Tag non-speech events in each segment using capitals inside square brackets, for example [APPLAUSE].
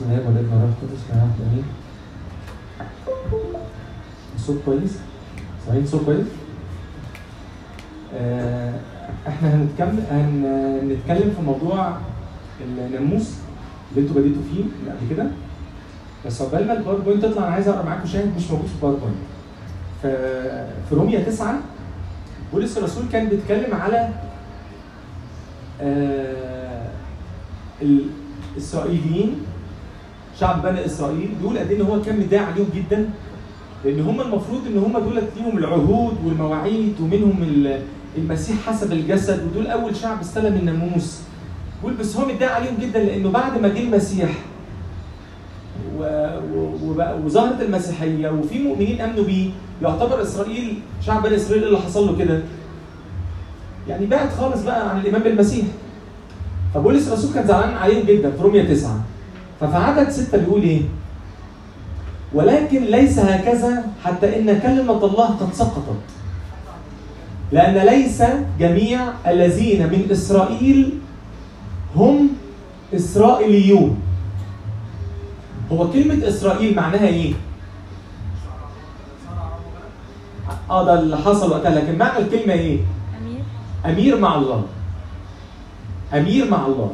بسم الآب والابن والروح القدس إله واحد امين الصوت كويس؟ سامعين الصوت كويس؟ آه، إحنا هنتكلم هنتكلم في موضوع الناموس اللي أنتوا بديتوا فيه من قبل كده بس عقبال ما ال PowerPoint تطلع أنا عايز أقرأ معاكم شاهد مش موجود في ال PowerPoint ف- في رومية 9 بولس الرسول كان بيتكلم على آه، الإسرائيليين شعب بني إسرائيل دول قد إن هو كان متضايق عليهم جدا؟ لأن هم المفروض إن هم دول ليهم العهود والمواعيد ومنهم ال- المسيح حسب الجسد ودول أول شعب استلم الناموس. بيقول بس هو متضايق عليهم جدا لأنه بعد ما جه المسيح وظهرت المسيحية وفي مؤمنين آمنوا بيه يعتبر إسرائيل شعب بني إسرائيل إيه اللي حصل له كده. يعني بعد خالص بقى عن الايمان بالمسيح فبولس الرسول كان زعلان عليهم جدا في روميا 9 ففي عدد 6 بيقول إيه؟ ولكن ليس هكذا حتى إن كلمة الله قد سقطت لأن ليس جميع الذين من إسرائيل هم إسرائيليون هو كلمة إسرائيل معناها إيه؟ آه ده اللي حصل وقتها لكن معنى الكلمة إيه؟ أمير أمير مع الله أمير مع الله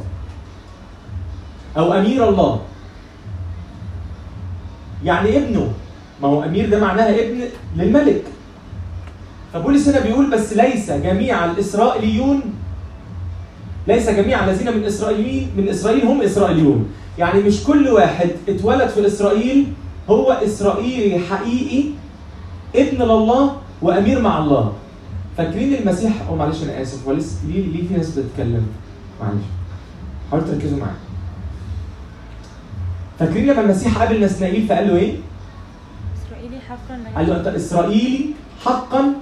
أو أمير الله. يعني ابنه. ما هو أمير ده معناها ابن للملك. فبولس هنا بيقول بس ليس جميع الإسرائيليون ليس جميع الذين من اسرائيل من إسرائيل هم إسرائيليون. يعني مش كل واحد اتولد في إسرائيل هو إسرائيلي حقيقي ابن لله وأمير مع الله. فاكرين المسيح؟ أو معلش أنا آسف هو ليه ليه في ناس بتتكلم؟ معلش. حاولوا تركزوا معايا. فاكرين لما المسيح قابل نسنائيل فقال له إيه؟ إسرائيلي حقا قال له أنت إسرائيلي حقا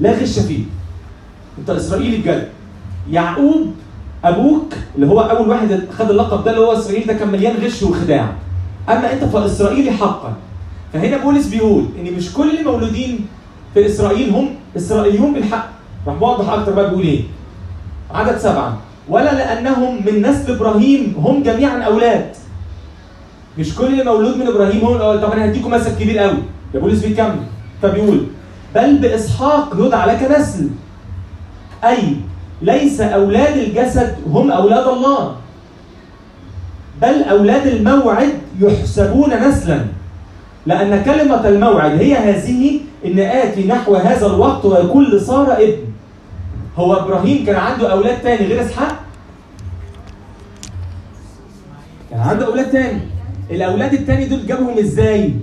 لا غش فيه. أنت إسرائيلي بجد. يعقوب أبوك اللي هو أول واحد خد اللقب ده اللي هو إسرائيل ده كان مليان غش وخداع. أما أنت فإسرائيلي حقا. فهنا بولس بيقول إن مش كل اللي مولودين في إسرائيل هم إسرائيليون بالحق. راح موضح أكتر بقى بيقول إيه. عدد سبعة. ولا لأنهم من نسل إبراهيم هم جميعا أولاد. مش كل اللي مولود من إبراهيم هو الأول. طب أنا هديكم مثل كبير قوي. ده بولس بيكمل فبيقول بل بإسحاق يدعى لك نسل. أي ليس أولاد الجسد هم أولاد الله. بل أولاد الموعد يحسبون نسلا. لأن كلمة الموعد هي هذه إن آتي نحو هذا الوقت ويكون لساره ابن. هو إبراهيم كان عنده أولاد تاني غير إسحاق؟ كان عنده أولاد تاني. الأولاد التاني دول جابهم إزاي؟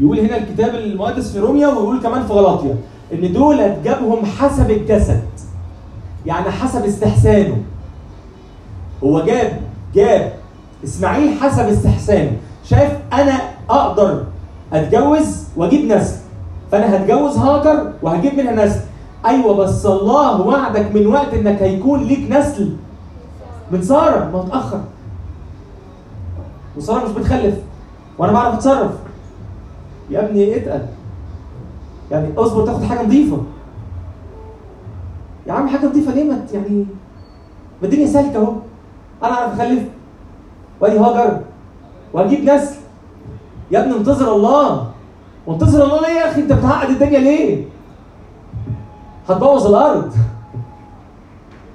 يقول هنا الكتاب المقدس في روميا ويقول كمان في غلاطيا إن دول جابهم حسب الجسد يعني حسب استحسانه. هو جاب جاب. إسماعيل حسب استحسانه. شايف أنا أقدر أتجوز وأجيب نسل فأنا هتجوز هاجر وهجيب منها نسل أيوه بس الله وعدك من وقت إنك هيكون ليك نسل. من سارة ما هو وساره مش بتخلف. وأنا بعرف أتصرف. يا ابني اتقل. يعني اصبر تاخد حاجة نظيفة. يا عم حاجة نظيفة ليه؟ ما يعني ما الدنيا سالكة أهو. أنا أعرف أخلف. وادي هاجر وهجيب نسل. يا ابني انتظر الله. وانتظر الله ليه يا أخي؟ أنت بتعقد الدنيا ليه؟ هتبوظ الأرض.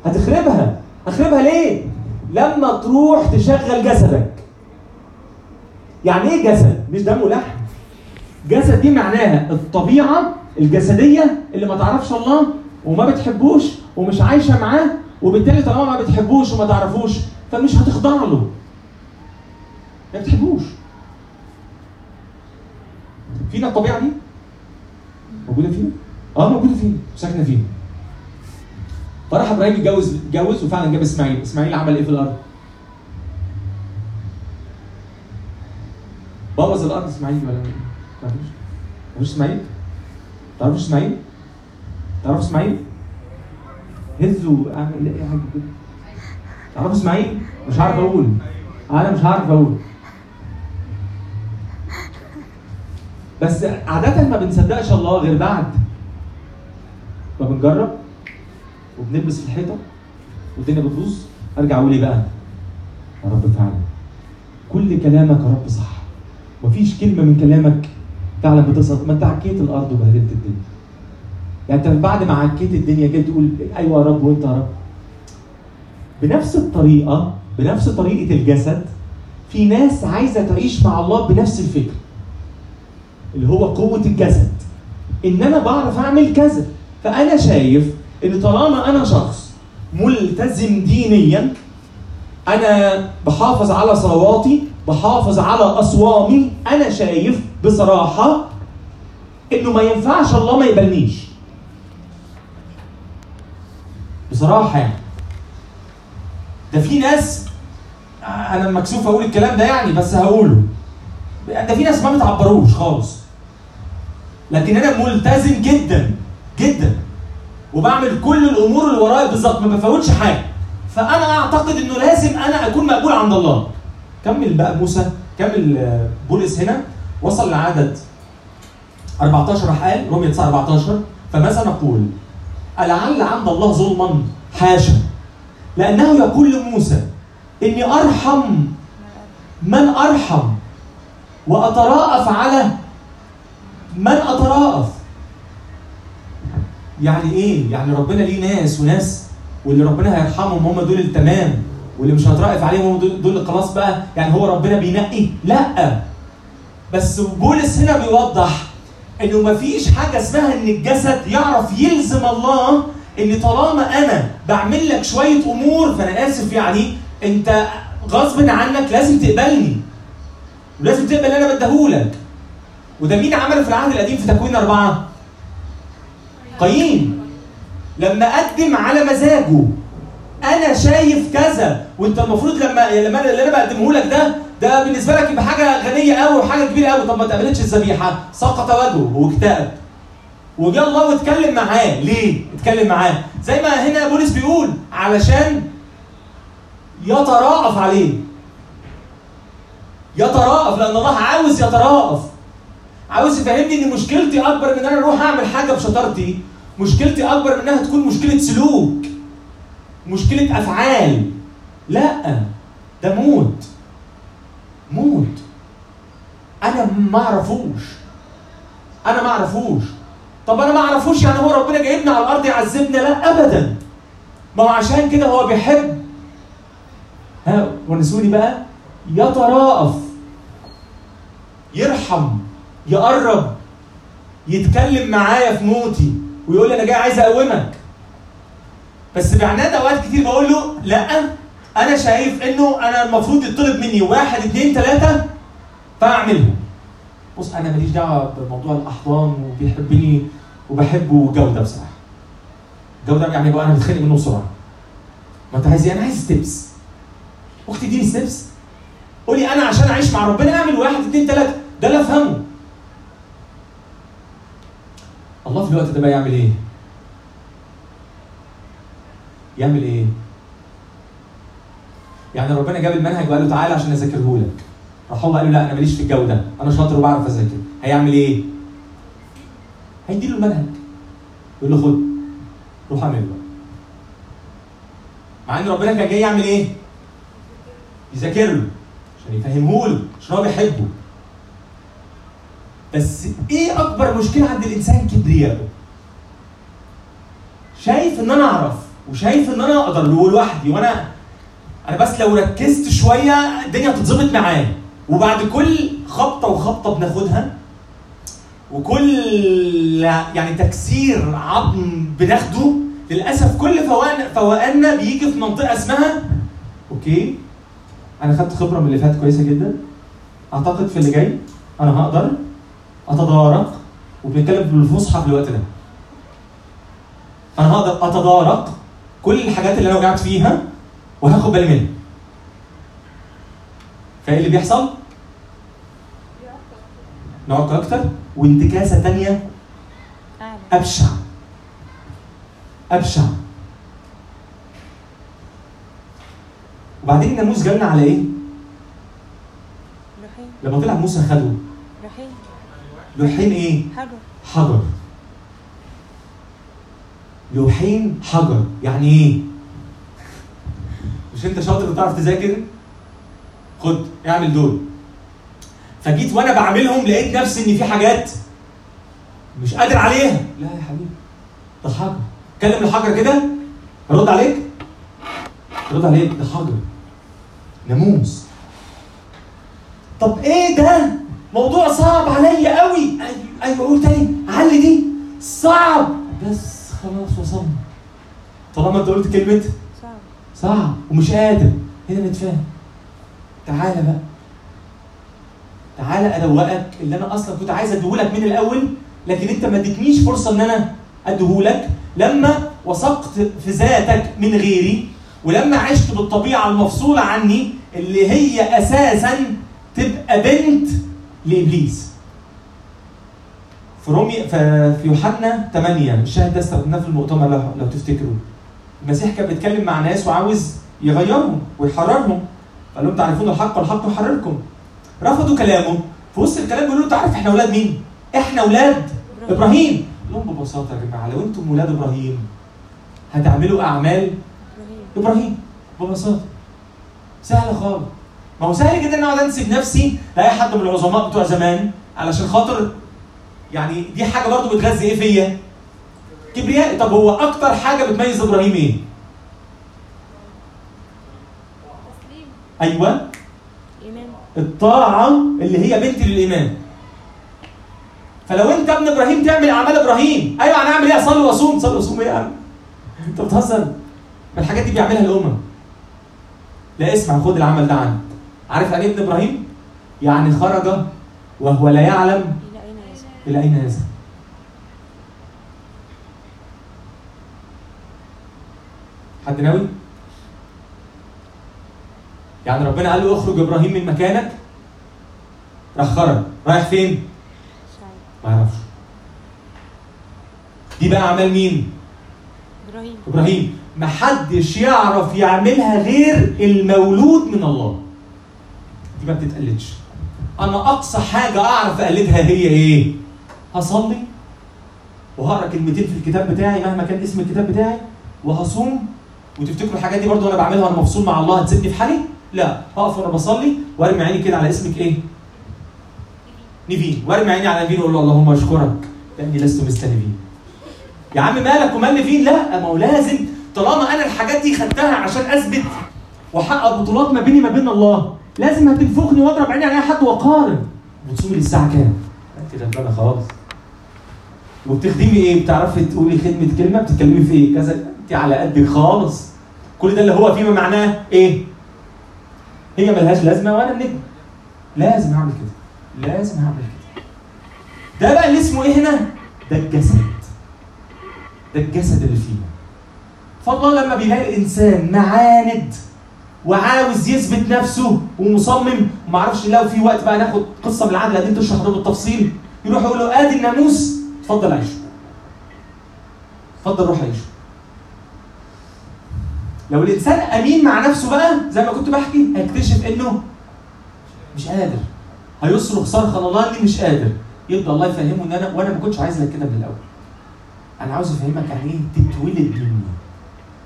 هتخربها. هخربها ليه؟ لما تروح تشغل جسدك. يعني إيه جسد؟ مش دم ولحم. جسد دي معناها الطبيعة الجسدية اللي ما تعرفش الله وما بتحبوش ومش عايشة معاه وبالتالي طالما ما بتحبوش وما تعرفوش فمش هتخضع له. ما بتحبوش. فينا الطبيعة دي؟ موجودة فينا؟ آه موجودة فينا ساكنة فينا. فراح إبراهيم يتجوز اتجوز وفعلا جاب إسماعيل. إسماعيل عمل إيه في الأرض؟ بوظ الأرض إسماعيل ولا ما تعرفوش تعرفوش إسماعيل؟ تعرفوش إسماعيل؟ تعرفوا إسماعيل؟ هزوا اعمل إيه حاجة كده تعرفوا إسماعيل؟ مش عارف أقول. أنا مش عارف أقول. بس عادة ما بنصدقش الله غير بعد. ما بنجرب؟ وبنلبس في الحيطة؟ والدنيا بتبوظ؟ أرجع أقول إيه بقى؟ يا رب فعلا. كل كلامك يا رب صح. مفيش كلمة من كلامك فعلا بتصدق ما انت عكيت الأرض وبهدلت الدنيا. يعني انت بعد ما عكيت الدنيا جاي تقول أيوه يا رب وأنت يا رب. بنفس الطريقة بنفس طريقة الجسد في ناس عايزة تعيش مع الله بنفس الفكر اللي هو قوة الجسد. إن أنا بعرف أعمل كذا فأنا شايف إن طالما أنا شخص ملتزم دينيا أنا بحافظ على صلواتي بحافظ على أصوامي. أنا شايف بصراحة إنه ما ينفعش الله ما يقبلنيش بصراحة يعني. ده في ناس أنا مكسوف أقول الكلام ده يعني بس هقوله. ده في ناس ما بتعبروش خالص. لكن أنا ملتزم جدا جدا. وبعمل كل الأمور اللي ورايا بالظبط ما بفوتش حاجة. فأنا أعتقد إنه لازم أنا أكون مقبول عند الله. كمل بقى موسى كمل بولس هنا وصل لعدد 14 راح قال رومية 9 14 فماذا نقول؟ ألعل عند الله ظلما؟ حاشا لأنه يقول لموسى إني أرحم من أرحم وأتراءف على من أتراءف يعني إيه؟ يعني ربنا ليه ناس وناس واللي ربنا هيرحمهم هم دول التمام واللي مش هترأف عليهم هم دول, خلاص بقى يعني هو ربنا بينقي؟ لأ. بس بولس هنا بيوضح إنه مفيش حاجة اسمها إن الجسد يعرف يلزم الله إن طالما أنا بعمل لك شوية أمور فأنا آسف يعني أنت غصب عنك لازم تقبلني. ولازم تقبل اللي أنا بديهولك. وده مين عمله في العهد القديم في تكوين أربعة؟ قايين. لما قدم على مزاجه. أنا شايف كذا وأنت المفروض لما لما أنا- اللي أنا بقدمه لك ده ده بالنسبة لك يبقى حاجة غنية قوي وحاجة كبيرة قوي طب ما تقبلتش الذبيحة. سقط وجهه واكتئب وجاء الله واتكلم معاه. ليه؟ اتكلم معاه. زي ما هنا بولس بيقول علشان يتراءف عليه. يتراءف لأن الله عاوز يتراءف. عاوز يفهمني إن مشكلتي أكبر من إن أنا أروح أعمل حاجة بشطارتي. مشكلتي أكبر من إنها تكون مشكلة سلوك. مشكلة أفعال. لا ده موت. موت. أنا ما أعرفوش. أنا ما أعرفوش. طب أنا ما أعرفوش يعني هو ربنا جايبنا على الأرض يعذبنا؟ لا ابدا. ما هو عشان كده هو بيحب. ها ونسوني بقى. يتراءف. يرحم. يقرب. يتكلم معايا في موتي. ويقول لي أنا جاي عايز أقومك. بس بعناد اوقات كتير بقول له لا أنا شايف إنه أنا المفروض يطلب مني واحد اثنين ثلاثة فاعمله بص أنا ماليش دعوة بموضوع الأحضان وبيحبني وبحبه جوده بصراحة. جودة يعني بقى أنا بتخانق منه بسرعة. ما أنت عايز إيه؟ أنا عايز steps. أختي اديني steps. قولي أنا عشان أعيش مع ربنا أعمل واحد اثنين ثلاثة ده اللي أفهمه. الله في الوقت ده بقى يعمل إيه؟ يعمل إيه؟ يعني ربنا جاب المنهج وقال له تعالى عشان اذاكره لك راح هو قال له لا أنا ماليش في الجو ده أنا شاطر وبعرف أذاكر. هيعمل إيه؟ هيديله المنهج. يقول له خد روح اعمله بقى. مع إن ربنا كان جاي يعمل إيه؟ يذاكر له. عشان يفهمه له عشان هو بيحبه. بس إيه أكبر مشكلة عند الإنسان كبرياءه؟ شايف إن أنا أعرف وشايف إن أنا أقدر لوحدي وأنا أنا بس لو ركزت شوية الدنيا هتتظبط معايا. وبعد كل خبطة وخبطة بناخدها وكل يعني تكسير عظم بناخده للأسف كل فوقان فوقاننا بيجي في منطقة اسمها أوكي؟ أنا خدت خبرة من اللي فات كويسة جدا. أعتقد في اللي جاي أنا هقدر أتدارك وبنتكلم بالفصحى في الوقت ده. أنا هقدر أتدارك كل الحاجات اللي أنا وقعت فيها وهاخد بالي منها. فايه اللي بيحصل؟ نعق أكتر وانتكاسة تانية. أبشع. أبشع. وبعدين الناموس جالنا على إيه؟ لما طلع موسى خده. لوحين لوحين إيه؟ حجر. حجر. لوحين حجر يعني إيه؟ مش أنت شاطر وتعرف تذاكر؟ خد اعمل دول. فجيت وأنا بعملهم لقيت نفسي إن في حاجات مش قادر عليها. لا يا حبيبي. ده حجر كلم الحجر كده. رد عليك. رد عليك. ده حجر ناموس. طب إيه ده؟ موضوع صعب عليا قوي. أيوه قول تاني. علي دي. صعب. بس خلاص وصلنا. طالما انت قلت كلمة صعب صعب ومش قادر. هنا نتفاهم. تعالى بقى. تعالى أدوقك اللي أنا أصلا كنت عايز أديهولك من الأول لكن أنت ما اديتنيش فرصة إن أنا أديهولك. لما وثقت في ذاتك من غيري ولما عشت بالطبيعة المفصولة عني اللي هي أساسا تبقى بنت لإبليس. في رومي في يوحنا 8 الشاهد ده استخدمناه في المؤتمر لو, تفتكروا. المسيح كان بيتكلم مع ناس وعاوز يغيرهم ويحررهم. قال لهم تعرفون الحق والحق يحرركم. رفضوا كلامه. في وسط الكلام بيقولوا له تعرف إحنا أولاد مين؟ إحنا أولاد إبراهيم. قال لهم ببساطة يا جماعة لو أنتم ولاد إبراهيم هتعملوا أعمال إبراهيم. إبراهيم. ببساطة. سهله خالص. ما هو سهل جدا إن أقعد أنسب نفسي لأي حد من العظماء بتوع زمان علشان خاطر يعني دي حاجة برضو بتغذي إيه فيا؟ كبرياء. طب هو أكتر حاجة بتميز إبراهيم إيه؟ أيوه. الطاعة اللي هي بنت للإيمان. فلو أنت ابن إبراهيم تعمل أعمال إبراهيم. أيوه أنا أعمل إيه؟ أصلي وأصوم. تصلي وصوم إيه يا عم؟ أنت بتهزر. الحاجات دي بيعملها الامم لا اسمع خد العمل ده عنك. عارف يعني ابن إبراهيم؟ يعني خرج وهو لا يعلم. إلى أين يذهب؟ حد ناوي؟ يعني ربنا قال له اخرج إبراهيم من مكانك؟ راح خرج. رايح فين؟ ما يعرفش. دي بقى أعمال مين؟ إبراهيم. إبراهيم. محدش يعرف يعملها غير المولود من الله. دي ما بتتقلدش. أنا أقصى حاجة أعرف أقلدها هي إيه؟ هصلي وهقرأ كلمتين في الكتاب بتاعي مهما كان اسم الكتاب بتاعي وهصوم. وتفتكروا الحاجات دي برضو وأنا بعملها وأنا مبسوط مع الله؟ هتسيبني في حالي؟ لا. هقف وأنا بصلي وأرمي عيني كده على اسمك إيه؟ نيفين. وأرمي عيني على نيفين وأقول له اللهم اشكرك لأني لست مثل نيفين. يا عم مالك ومال نيفين؟ لا. ما هو لازم طالما أنا الحاجات دي خدتها عشان أثبت واحقق بطولات ما بيني ما بين الله لازم هتنفخني وأضرب عيني على أي حد وأقارن. بتصومي للساعة كام؟ أنت غلبانة خالص. وبتخدمي إيه؟ بتعرفي تقولي خدمة كلمة بتتكلمي في إيه؟ كذا انت على قدك خالص كل ده اللي هو فيما معناه إيه؟ هي ملهاش لازمة وأنا النجم لازم اعمل كده لازم اعمل كده ده بقى اللي اسمه إيه هنا؟ ده الجسد ده الجسد اللي فينا فالله لما بيلاقي الإنسان معاند وعاوز يثبت نفسه ومصمم وما أعرفش لو في وقت بقى ناخد قصة من العدل دي تشرح ده بالتفصيل يروح يقول له آدي الناموس اتفضل عيشه اتفضل روح عيشه لو الإنسان أمين مع نفسه بقى زي ما كنت بحكي هيكتشف إنه مش قادر. هيصرخ صرخه الله إني مش قادر. يبدا الله يفهمه إن أنا وأنا ما كنتش عايز لك كده من الأول. أنا عاوز أفهمك يعني إيه تتولد مني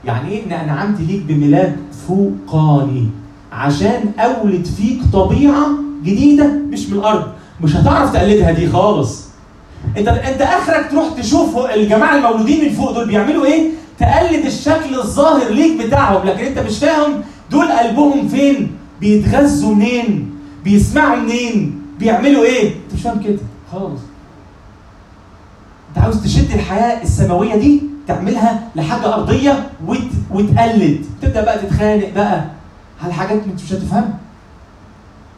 يعني إيه إن انعمت ليك بميلاد فوقاني عشان أولد فيك طبيعة جديدة مش من الأرض. مش هتعرف تقلدها دي خالص. انت انت اخرك تروح تشوف الجماعة المولودين من فوق دول بيعملوا إيه؟ تقلد الشكل الظاهر ليك بتاعهم لكن انت مش فاهم دول قلبهم فين؟ بيتغذوا منين؟ بيسمعوا منين؟ بيعملوا إيه؟ انت مش فاهم كده خالص. انت عاوز تشد الحياة السماوية دي تعملها لحاجة أرضية وت... وتقلد. تبدأ بقى تتخانق بقى على حاجات انت مش هتفهمها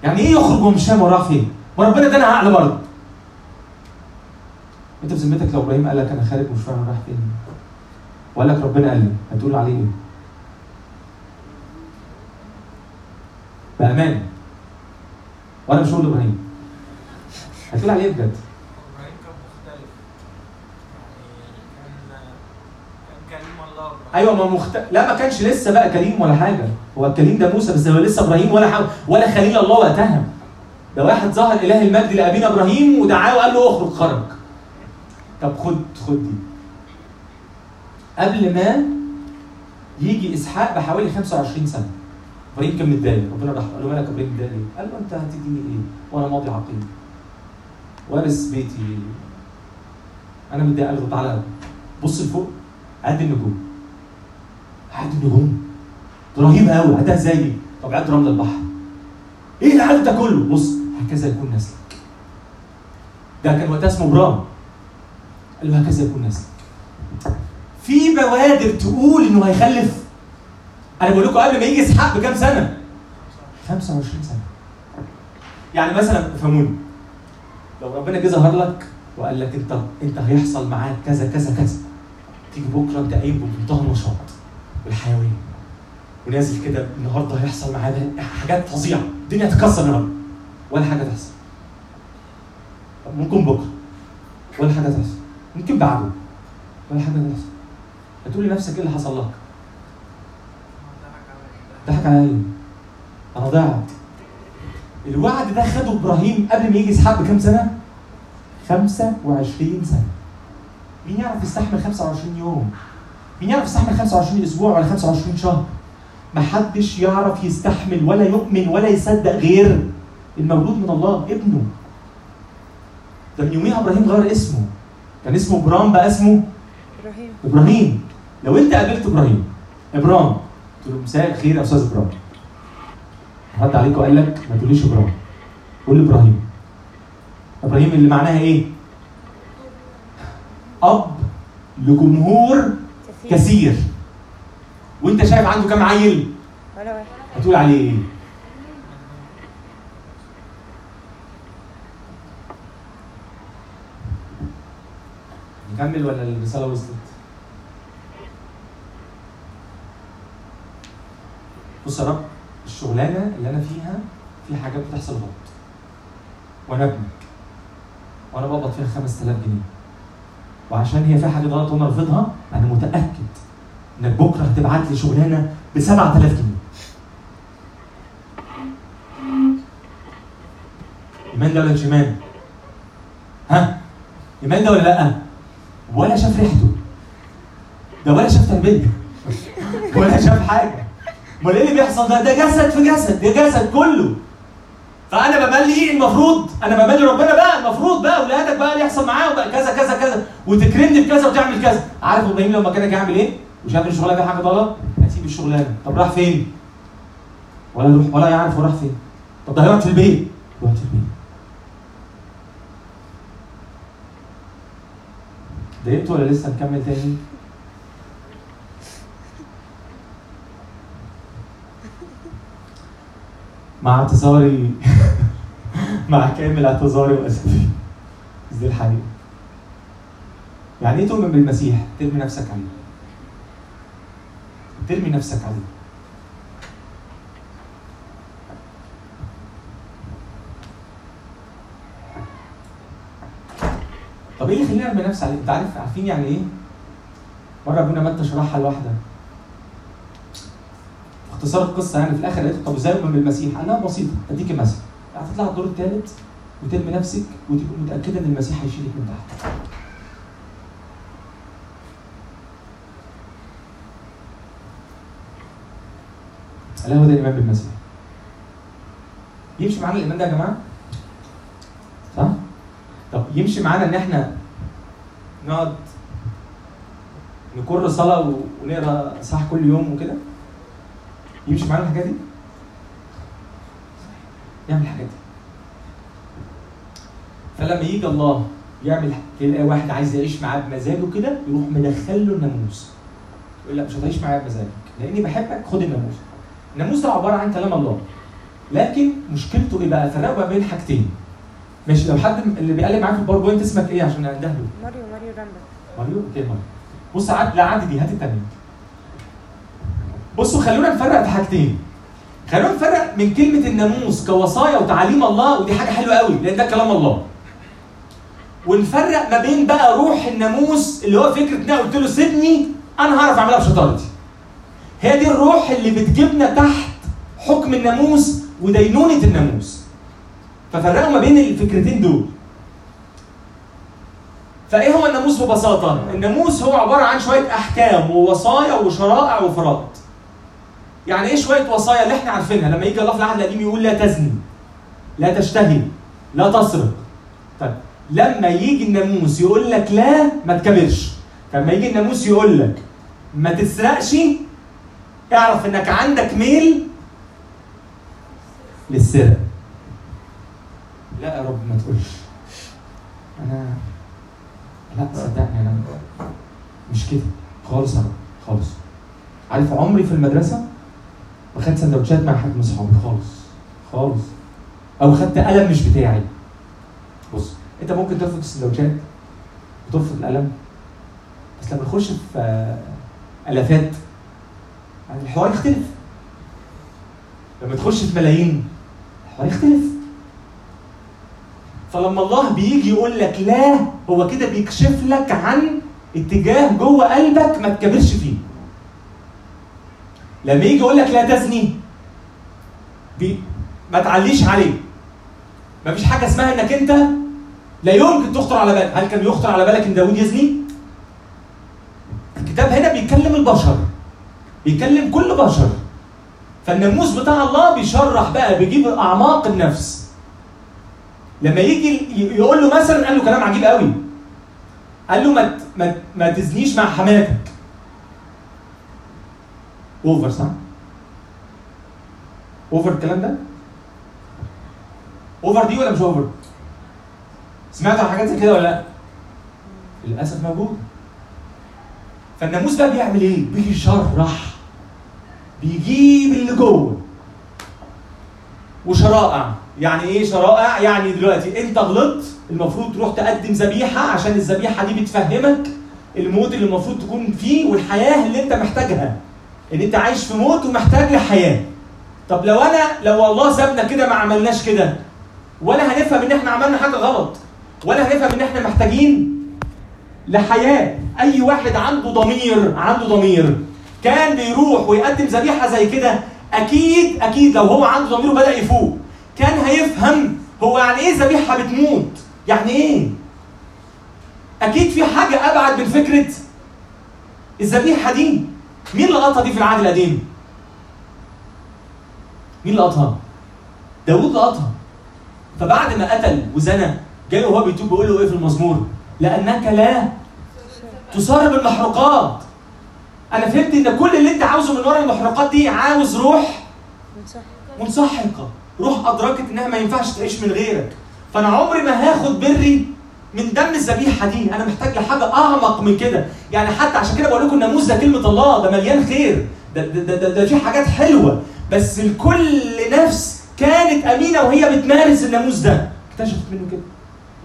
يعني إيه يخرج ومش فاهم وراه فين؟ وربنا ادانا عقل برضه. أنت بذمتك لو إبراهيم قال لك أنا خارج ومش فاهم رايح فين؟ وقال لك ربنا قال لي هتقول عليه إيه؟ بأمان. وأنا مش هقول إبراهيم هتقول عليه إيه بجد؟ يعني أيوه ما مخت... لا ما كانش لسه بقى كريم ولا حاجة. هو الكريم ده موسى بس هو لسه إبراهيم ولا حاجة. ولا خليل الله وقتها. ده واحد ظهر إله المجد لأبينا إبراهيم ودعاه وقال له اخرج خرج. طب خد خد دي. قبل ما يجي إسحاق بحوالي 25 سنة. إبراهيم كان متضايق. ربنا راح قال له مالك إبراهيم متضايق؟ قال له أنت هتديني إيه؟ وأنا ماضي عقيم. وارث بيتي. أنا متضايق. قال له تعالى بص لفوق. عد النجوم. عد النجوم. ده رهيب قوي عدها إزاي؟ طب عد رمل البحر. إيه العدد ده كله؟ بص هكذا يكون نسلك. ده كان وقتها اسمه برام قال له هكذا يكون نسلك في بوادر تقول إنه هيخلف. أنا بقول لكم قبل ما يجي إسحاق بكام سنة؟ 25 سنة. يعني مثلا افهموني لو ربنا جه ظهر لك وقال لك أنت أنت هيحصل معاك كذا كذا كذا تيجي بكرة انت قايم بمنتهى النشاط والحيوية. ونازل كده النهارده هيحصل معايا حاجات فظيعة. الدنيا هتكسر النهارده ولا حاجة تحصل. ممكن بكرة. ولا حاجة تحصل. ممكن بعده. ولا حاجة تحصل هتقول لنفسك إيه اللي حصل لك؟ ضحك عليا أنا ضاعت الوعد ده خده إبراهيم قبل ما يجي إسحاق بكام سنة؟ 25 سنة. مين يعرف يستحمل 25 يوم؟ مين يعرف يستحمل 25 أسبوع ولا 25 شهر؟ محدش يعرف يستحمل ولا يؤمن ولا يصدق غير المولود من الله ابنه. ده من يوميها إبراهيم غير اسمه. كان اسمه ابرام بقى اسمه إبراهيم. إبراهيم. لو أنت قابلت إبراهيم ابرام قلت له مساء الخير يا أستاذ ابرام رد عليك وقال لك ما تقوليش ابرام قول لي إبراهيم. إبراهيم اللي معناها إيه؟ أب لجمهور كثير. وأنت شايف عنده كام عيل؟ ولا واحد. هتقول عليه إيه؟ نكمل ولا الرسالة وصلت؟ بص يا رب الشغلانة اللي أنا فيها في حاجات بتحصل غلط وأنا ابنك وأنا بقبض فيها 5000 جنيه وعشان هي فيها حاجة غلط وأنا رافضها أنا متأكد إنك بكرة هتبعت لي شغلانة ب 7000 جنيه ايمان ده ولا مش ايمان؟ ها؟ ايمان ده ولا لأ؟ ولا شاف ريحته. ده ولا شاف تربيه ولا شاف حاجة. أمال إيه اللي بيحصل ده؟ ده جسد في جسد ده جسد كله. فأنا بملي إيه المفروض؟ أنا بملي ربنا بقى المفروض بقى أولادك بقى اللي يحصل معاهم بقى كذا كذا كذا. وتكرمني بكذا وتعمل كذا. عارف إبراهيم لما كان يعمل إيه؟ وشاف الشغلانه فيها حاجة غلط هسيب الشغلانة. طب راح فين؟ ولا يروح ولا يعرف هو راح فين. طب ده هيقعد في البيت. يقعد في البيت. ضايقت ولا لسه نكمل تاني؟ مع اعتذاري. [LAUGHS] مع كامل اعتذاري وأسفي. بس دي الحقيقة يعني إيه تؤمن بالمسيح؟ ترمي نفسك عليه. ترمي نفسك عليه. طب إيه اللي يخليني ارمي نفسي عليه؟ انت عارف عارفين يعني إيه؟ مرة ابونا متى شرحها لوحده اختصار القصة يعني في الآخر قالت طب إزاي اؤمن بالمسيح؟ قال لها بسيطة أديك مثل هتطلع الدور الثالث وترمي نفسك وتبقى متأكدة إن المسيح هيشيلك من تحت. قال لها هو ده الإيمان بالمسيح. يمشي معانا الإيمان ده يا جماعة؟ يمشي معانا إن إحنا نقعد نكر صلاة ونقرأ صح كل يوم وكده؟ يمشي معانا الحاجات دي؟ يعمل الحاجات دي. فلما يجي الله يعمل تلاقي واحد عايز يعيش معاه بمزاجه كده يروح مدخل له الناموس. يقول لك مش هتعيش معايا بمزاجك لأني بحبك خد الناموس. الناموس ده عبارة عن كلام الله. لكن مشكلته إيه بقى؟ ما بين حاجتين. ماشي لو حد اللي بيقلب معاك في ال PowerPoint اسمك إيه عشان اندهله؟ ماريو ماريو رامبل ماريو؟ okay ماريو. بص عاد لا عادي دي هات التانية. بصوا خلونا نفرق في حاجتين. خلونا نفرق من كلمة الناموس كوصايا وتعاليم الله ودي حاجة حلوة قوي لأن ده كلام الله. ونفرق ما بين بقى روح الناموس اللي هو فكرة إن أنا قلت له سيبني أنا هعرف أعملها بشطارتي. هي دي الروح اللي بتجيبنا تحت حكم الناموس ودينونة الناموس. ففرقوا ما بين الفكرتين دول. فإيه هو الناموس ببساطة؟ الناموس هو عبارة عن شوية أحكام ووصايا وشرائع وفرائض. يعني إيه شوية وصايا اللي إحنا عارفينها؟ لما يجي الله في العهد القديم يقول لا تزني لا تشتهي لا تسرق. طيب لما يجي الناموس يقول لك لا ما تكبرش. لما يجي الناموس يقول لك ما تسرقش اعرف إنك عندك ميل للسرقة. لا يا رب ما تقولش. أنا لا صدقني أنا مش كده. خالص رب خالص. عارف عمري في المدرسة ما خدت سندوتشات مع حد من صحابي خالص خالص. أو خدت قلم مش بتاعي. بص أنت ممكن ترفض السندوتشات وترفض القلم بس لما نخش في آلافات الحوار يختلف. لما تخش في ملايين الحوار يختلف. فلما الله بيجي يقول لك لا هو كده بيكشف لك عن اتجاه جوه قلبك ما تكبرش فيه. لما يجي يقول لك لا تزني بي ما تعليش عليه. ما فيش حاجة اسمها إنك أنت لا يمكن تخطر على بالك. هل كان يخطر على بالك إن داوود يزني؟ الكتاب هنا بيكلم البشر بيكلم كل بشر. فالناموس بتاع الله بيشرح بقى بيجيب أعماق النفس. لما يجي يقول له مثلا قال له كلام عجيب قوي قال له ما ما, ما تزنيش مع حماتك over صح؟ over الكلام ده؟ over دي ولا مش over؟ سمعت عن حاجات زي كده ولا لأ؟ للأسف موجود فالناموس بقى بيعمل إيه؟ بيشرح بيجيب اللي جوه وشرائع يعني إيه شرائع؟ يعني دلوقتي انت غلطت المفروض تروح تقدم ذبيحة عشان الذبيحة دي بتفهمك الموت اللي المفروض تكون فيه والحياة اللي انت محتاجها. ان انت عايش في موت ومحتاج لحياة. طب لو أنا لو الله سابنا كده ما عملناش كده ولا هنفهم ان إحنا عملنا حاجة غلط ولا هنفهم ان إحنا محتاجين لحياة. اي واحد عنده ضمير عنده ضمير. كان بيروح ويقدم ذبيحة زي كده أكيد أكيد لو هو عنده ضمير وبدأ يفوق. كان هيفهم هو يعني إيه ذبيحة بتموت؟ يعني إيه؟ أكيد في حاجة أبعد من فكرة الذبيحة دي. مين اللي قطها دي في العهد القديم؟ مين اللي قطها؟ داوود اللي قطها. فبعد ما قتل وزنى جاي وهو بيتوب بيقول له إيه في المزمور؟ لأنك لا تصار بالمحروقات أنا فهمت إن كل اللي أنت عاوزه من ورا المحروقات دي عاوز روح صح منسحقة. روح أدركت إنها ما ينفعش تعيش من غيرك. فأنا عمري ما هاخد بري من دم الذبيحة دي. أنا محتاج لحاجة أعمق من كده. يعني حتى عشان كده بقول لكم الناموس ده كلمة الله ده مليان خير. ده ده ده, ده, في حاجات حلوة. بس لكل نفس كانت أمينة وهي بتمارس الناموس ده. اكتشفت منه كده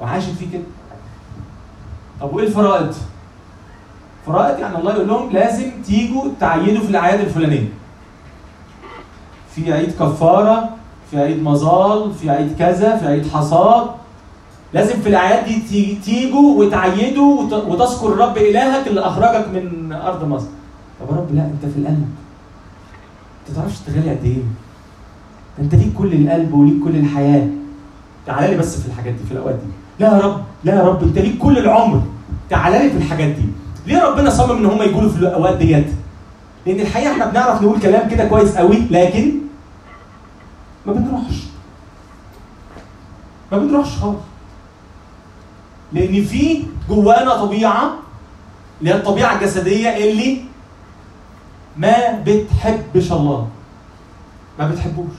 وعاشت فيه كده. طب وإيه الفرائض؟ فرائض يعني الله يقول لهم لازم تيجوا تعيدوا في الأعياد الفلانية. في عيد كفارة في عيد مظال في عيد كذا في عيد حصاد. لازم في الأعياد دي تي- تيجوا وتعيدوا وت- وتذكر الرب إلهك اللي أخرجك من أرض مصر. طب يا رب لا أنت في القلب. أنت تعرفش تغالي قد إيه؟ أنت ليك كل القلب وليك كل الحياة. تعالى لي بس في الحاجات دي في الأوقات دي. لا يا رب لا يا رب أنت ليك كل العمر. تعالى لي في الحاجات دي. ليه ربنا صمم إن هم يقولوا في الأوقات ديت؟ لأن الحقيقة إحنا بنعرف نقول كلام كده كويس قوي لكن ما بنروحش. ما بنروحش خالص. لأن في جوانا طبيعة اللي هي الطبيعة الجسدية اللي ما بتحبش الله. ما بتحبوش.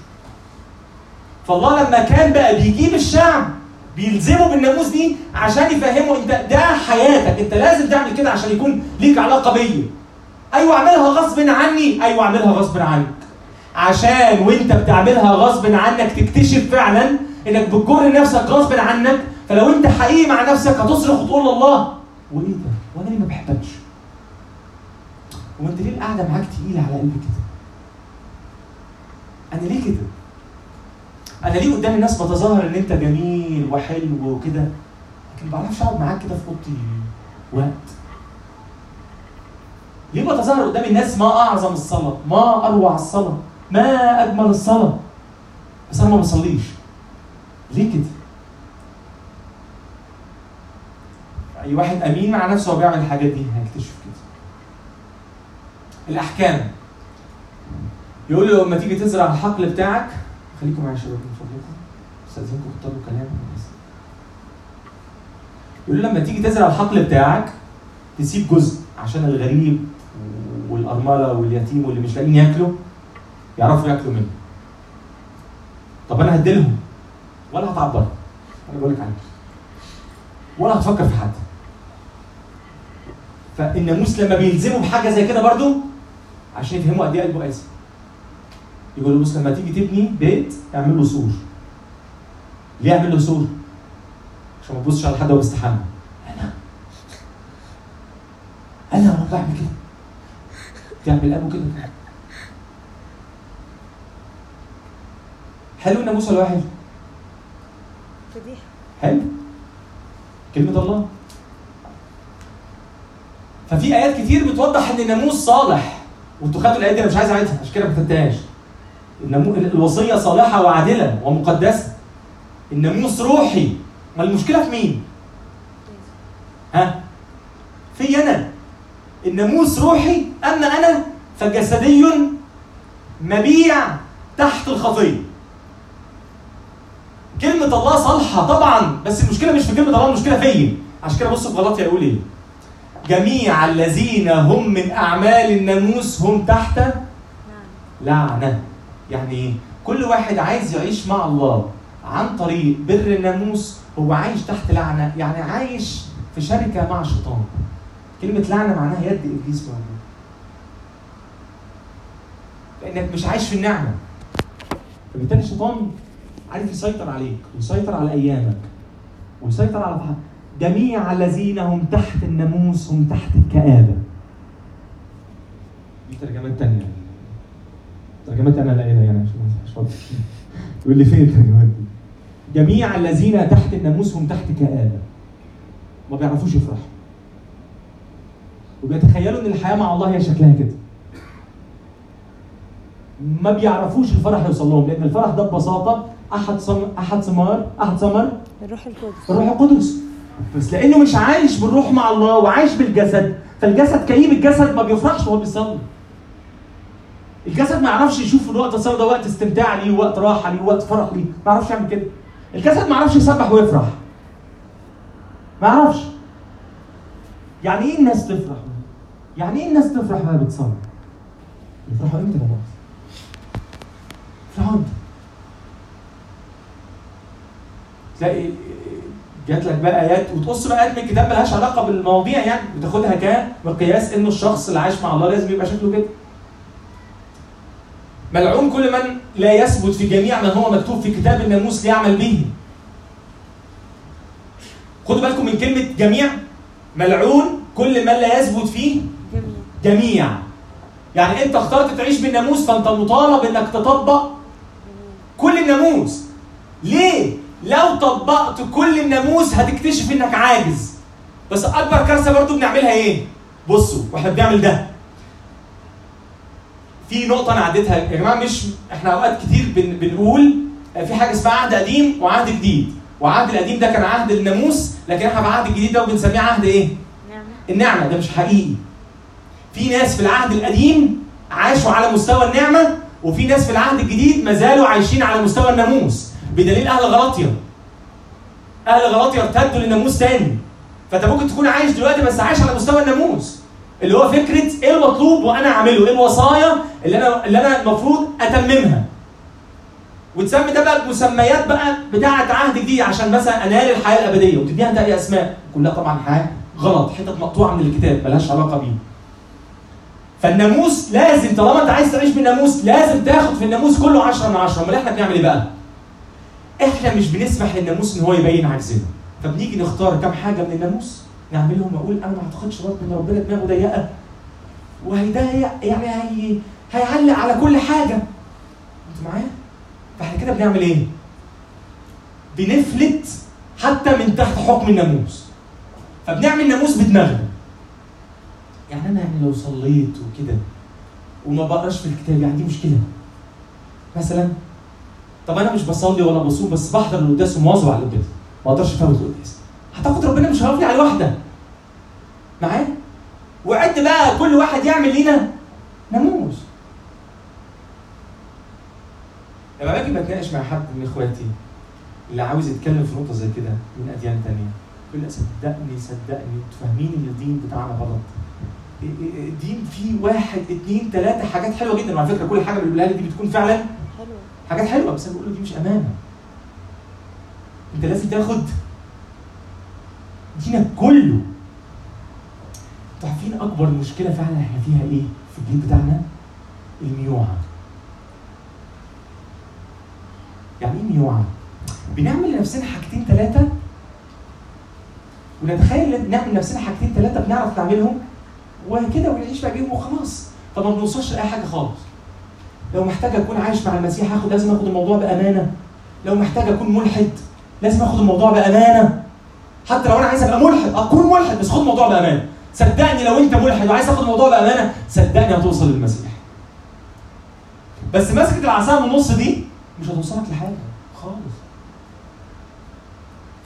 فالله لما كان بقى بيجيب الشعب بيلزمه بالناموس دي عشان يفهمه إنت ده حياتك. إنت لازم تعمل كده عشان يكون ليك علاقة بيا. أيوه أعملها غصب عني. أيوه أعملها غصب عنك عشان وانت بتعملها غصب عنك تكتشف فعلا إنك بتجر نفسك غصب عنك فلو انت حقيقي مع نفسك هتصرخ وتقول لله وايه ده؟ وأنا ليه ما بحبكش؟ وانت ليه القعدة معاك تقيلة على قلبي كده؟ أنا ليه كده؟ أنا ليه قدام الناس بتظاهر إن أنت جميل وحلو وكده لكن ما بعرفش أقعد معاك كده في أوضتي وقت ليه بتظاهر قدام الناس ما أعظم الصلاة ما أروع الصلاة ما أجمل الصلاة؟ بس أنا ما بصليش ليه كده؟ أي واحد أمين مع نفسه وبيعمل الحاجات دي هيكتشف كده. الأحكام. يقول له لما تيجي تزرع الحقل بتاعك خليكم معايا يا شباب من فضلكم. أستاذنكم اختاروا كلام. يقول له لما تيجي تزرع الحقل بتاعك تسيب جزء عشان الغريب والأرملة واليتيم واللي مش لاقيين ياكلوا. يعرفوا ياكلوا منه. طب أنا هديلهم ولا هتعبر؟ أنا بقول لك عليه ولا هتفكر في حد. فالناموس لما بيلزموا بحاجه زي كده برضو عشان يفهموا قد إيه قلبه قاسي. يقول له بص لما تيجي تبني بيت اعمل له سور. ليه اعمل له سور؟ عشان ما تبصش على حد وهو بيستحمى. أنا. أنا وأنا بعمل كده. تعمل ابو كده. حلو الناموس ولا واحد؟ فضيحة. حلو كلمة الله. ففي آيات كتير بتوضح إن الناموس صالح وانتوا خدتوا الآيات دي أنا مش عايز أعيدها عشان كده ما النامو... الوصية صالحة وعادلة ومقدسة. الناموس روحي. ما المشكلة في مين؟ ها؟ في أنا. الناموس روحي أما أنا فجسدي مبيع تحت الخطية. كلمة الله صالحة طبعا بس المشكلة مش في كلمة الله المشكلة فيا. عشان كده بصوا في غلطية يقول إيه. جميع الذين هم من أعمال الناموس هم تحت لعنة. يعني إيه؟ كل واحد عايز يعيش مع الله عن طريق بر الناموس هو عايش تحت لعنة. يعني عايش في شركة مع الشيطان كلمة لعنة معناها يد إبليس موجود لأنك مش عايش في النعمة. فبالتالي الشيطان عارف يسيطر عليك ويسيطر على أيامك ويسيطر على جميع الذين هم تحت الناموس هم تحت الكآبة. دي ترجمات تانية. ترجمات أنا لاقيها يعني عشان مش فاضي يقول لي فين الترجمات دي؟ جميع الذين تحت الناموس هم تحت كآبة ما بيعرفوش يفرحوا. وبيتخيلوا إن الحياة مع الله هي شكلها كده. ما بيعرفوش الفرح يوصل لهم لأن الفرح ده ببساطة أحد صم... أحد ثمار أحد ثمر الروح القدس. الروح القدس. بس لأنه مش عايش بالروح مع الله وعايش بالجسد فالجسد كئيب الجسد ما بيفرحش وهو بيصلي. الجسد ما يعرفش يشوف الوقت الصلاة ده وقت استمتاع ليه وقت راحة ليه وقت فرح ليه. ما يعرفش يعمل كده. الجسد ما يعرفش يسبح ويفرح. ما يعرفش يعني إيه الناس تفرح؟ يعني إيه الناس تفرح وهي بتصلي؟ يفرحوا إمتى يا بابا يفرحوا إمتى؟ تلاقي جات لك بقى آيات وتقص بقى ايات من الكتاب ملهاش علاقة بالمواضيع يعني وتاخدها كمقياس إنه الشخص اللي عايش مع الله لازم يبقى شكله كده. ملعون كل من لا يثبت في جميع ما هو مكتوب في كتاب الناموس ليعمل به. خدوا بالكم من كلمة جميع ملعون كل من لا يثبت فيه جميع. يعني أنت اخترت تعيش بالناموس فأنت مطالب إنك تطبق كل الناموس ليه لو طبقت كل الناموس هتكتشف إنك عاجز. بس أكبر كارثة برضو بنعملها إيه؟ بصوا وإحنا بنعمل ده. في نقطة أنا عديتها. يا جماعة مش إحنا أوقات كتير بن بنقول في حاجة اسمها عهد قديم وعهد جديد. وعهد القديم ده كان عهد الناموس لكن إحنا العهد الجديد ده وبنسميه عهد إيه؟ نعمة. النعمة. ده مش حقيقي. في ناس في العهد القديم عاشوا على مستوى النعمة وفي ناس في العهد الجديد ما زالوا عايشين على مستوى الناموس. بدليل أهل غلاطيا. أهل غلاطيا ارتدوا للناموس تاني. فأنت ممكن تكون عايش دلوقتي بس عايش على مستوى الناموس. اللي هو فكرة إيه المطلوب وأنا أعمله؟ إيه الوصايا اللي أنا اللي أنا المفروض أتممها؟ وتسمي ده بقى بمسميات بقى بتاعة عهد جديد عشان مثلا أنال الحياة الأبدية وتديها أنت أي أسماء كلها طبعا حياه غلط حتت مقطوعة من الكتاب ملهاش علاقة بيه. فالناموس لازم طالما أنت عايز تعيش بالناموس لازم تاخد في الناموس كله 10 من 10 أمال إحنا بنعمل إيه بقى؟ إحنا مش بنسمح للناموس إن هو يبين عجزنا. فبنيجي نختار كام حاجة من الناموس نعملهم وأقول أنا ما أعتقدش برضه إن ربنا دماغه ضيقة. وهيضيق يعني هي هيعلق على كل حاجة. أنتوا معايا؟ فإحنا كده بنعمل إيه؟ بنفلت حتى من تحت حكم الناموس. فبنعمل ناموس بدماغنا. يعني أنا يعني لو صليت وكده وما بقراش في الكتاب يعني دي مشكلة. مثلا طب أنا مش بصلي ولا بصوم بس بحضر القداس ومواظب على القداس. ما أقدرش افوت القداس. هتاخد ربنا مش هيقف على واحدة معايا؟ وعد بقى كل واحد يعمل لينا ناموس. لما باجي بتناقش مع حد من إخواتي اللي عاوز يتكلم في نقطة زي كده من أديان تانية. يقول لي صدقني صدقني فاهمين إن الدين بتاعنا غلط. الدين فيه واحد اتنين تلاتة حاجات حلوة جدا وعلى فكرة. كل حاجة لي دي بتكون فعلا حاجات حلوة بس أنا بقول له دي مش أمانة. أنت لازم تاخد دينك كله. أنتوا عارفين أكبر مشكلة فعلا إحنا فيها إيه؟ في الدين بتاعنا؟ الميوعة. يعني إيه ميوعة؟ بنعمل لنفسنا حاجتين ثلاثة ونتخيل نعمل لنفسنا حاجتين ثلاثة بنعرف نعملهم وكده ونعيش بقى بيهم وخلاص. طب ما بنوصلش لأي حاجة خالص. لو محتاج أكون عايش مع المسيح هاخد لازم آخد الموضوع بأمانة. لو محتاج أكون ملحد لازم آخد الموضوع بأمانة. حتى لو أنا عايز أبقى ملحد أكون ملحد بس خد الموضوع بأمانة. صدقني لو أنت ملحد وعايز تاخد الموضوع بأمانة صدقني هتوصل للمسيح. بس مسكة العصا من النص دي مش هتوصلك لحاجة خالص.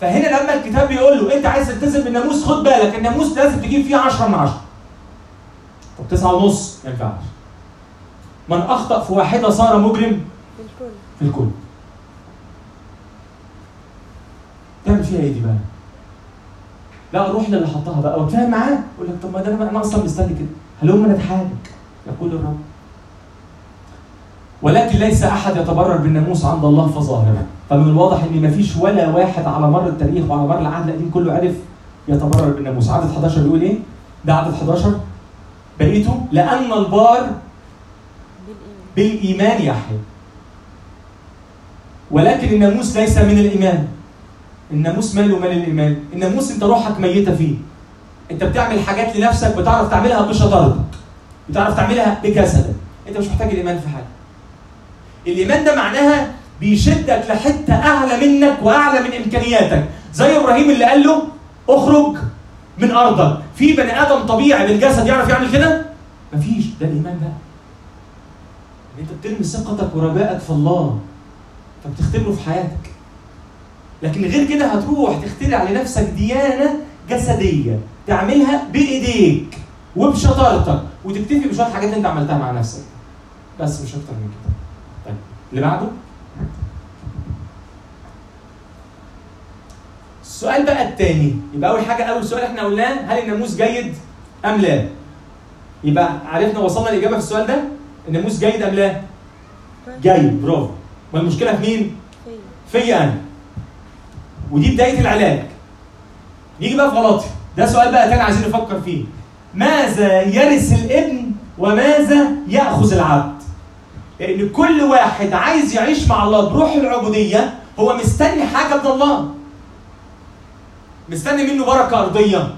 فهنا لما الكتاب بيقول له أنت عايز تلتزم بالناموس خد بالك الناموس لازم تجيب فيه 10 من 10 طب 9 ونص ما ينفعش. من أخطأ في واحدة صار مجرم في الكل. تعمل فيها إيه دي بقى؟ لا روح للي حطها بقى. واتفاهم معاه يقول لك طب ما ده أنا أصلا مستني كده. هلوم نتحالك يقول الرب. ولكن ليس أحد يتبرر بالناموس عند الله فظاهرا فمن الواضح إن مفيش ولا واحد على مر التاريخ وعلى مر العهد القديم كله عرف يتبرر بالناموس. عدد 11 بيقول إيه؟ ده عدد 11 بقيته لأن البار بالإيمان يحيى ولكن الناموس ليس من الإيمان. الناموس ماله مال الإيمان. الناموس أنت روحك ميتة فيه. أنت بتعمل حاجات لنفسك بتعرف تعملها بشطارتك بتعرف تعملها بجسدك. أنت مش محتاج الإيمان في حاجة. الإيمان ده معناها بيشدك لحتة أعلى منك وأعلى من إمكانياتك. زي إبراهيم اللي قال له أخرج من أرضك. في بني آدم طبيعي بالجسد يعرف يعمل كده؟ مفيش. ده الإيمان بقى. انت بترمي ثقتك ورجائك في الله فبتختبره في حياتك. لكن غير كده هتروح تخترع لنفسك ديانة جسدية تعملها بإيديك وبشطارتك وتكتفي بشوية حاجات انت عملتها مع نفسك. بس مش أكتر من كده. طيب اللي بعده؟ السؤال بقى الثاني يبقى أول حاجة أول سؤال إحنا قلناه هل الناموس جيد أم لا؟ يبقى عرفنا وصلنا الاجابه في السؤال ده؟ الناموس جيد ام لا. جيد برافو. ما المشكلة في مين؟ فيا. أنا. ودي بداية العلاج نيجي بقى في غلطي. ده سؤال بقى تاني عايزين نفكر فيه. ماذا يرث الابن وماذا يأخذ العبد؟ لأن كل واحد عايز يعيش مع الله بروح العبودية هو مستني حاجة من الله. مستني منه بركة أرضية.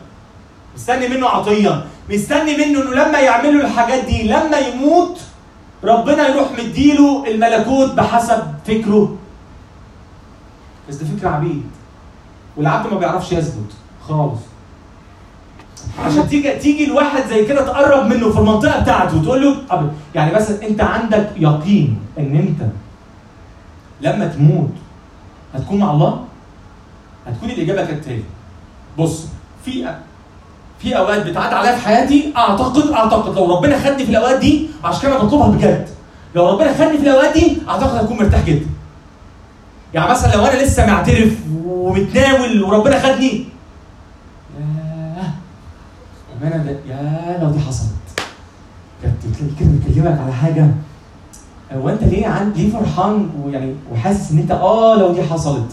مستني منه عطية. مستني منه إنه لما يعمل له الحاجات دي لما يموت ربنا يروح مديله الملكوت بحسب فكره. بس ده فكر عبيد والعبد ما بيعرفش يثبت خالص. عشان تيجي تيجي الواحد زي كده تقرب منه في المنطقة بتاعته وتقول له يعني مثلا أنت عندك يقين إن أنت لما تموت هتكون مع الله؟ هتكون الإجابة كالتالي بص في في أوقات بتعدي عليا في حياتي اعتقد أعتقد لو ربنا خدني في الأوقات دي عشان كده بطلبها بجد. لو ربنا خدني في الأوقات دي أعتقد هكون مرتاح جدا. يعني مثلا لو أنا لسه معترف ومتناول وربنا خدني ياه أنا يا لو دي حصلت. كانت كده بيكلمك على حاجة. هو أنت ليه عن ليه فرحان ويعني وحاسس إن أنت آه لو دي حصلت؟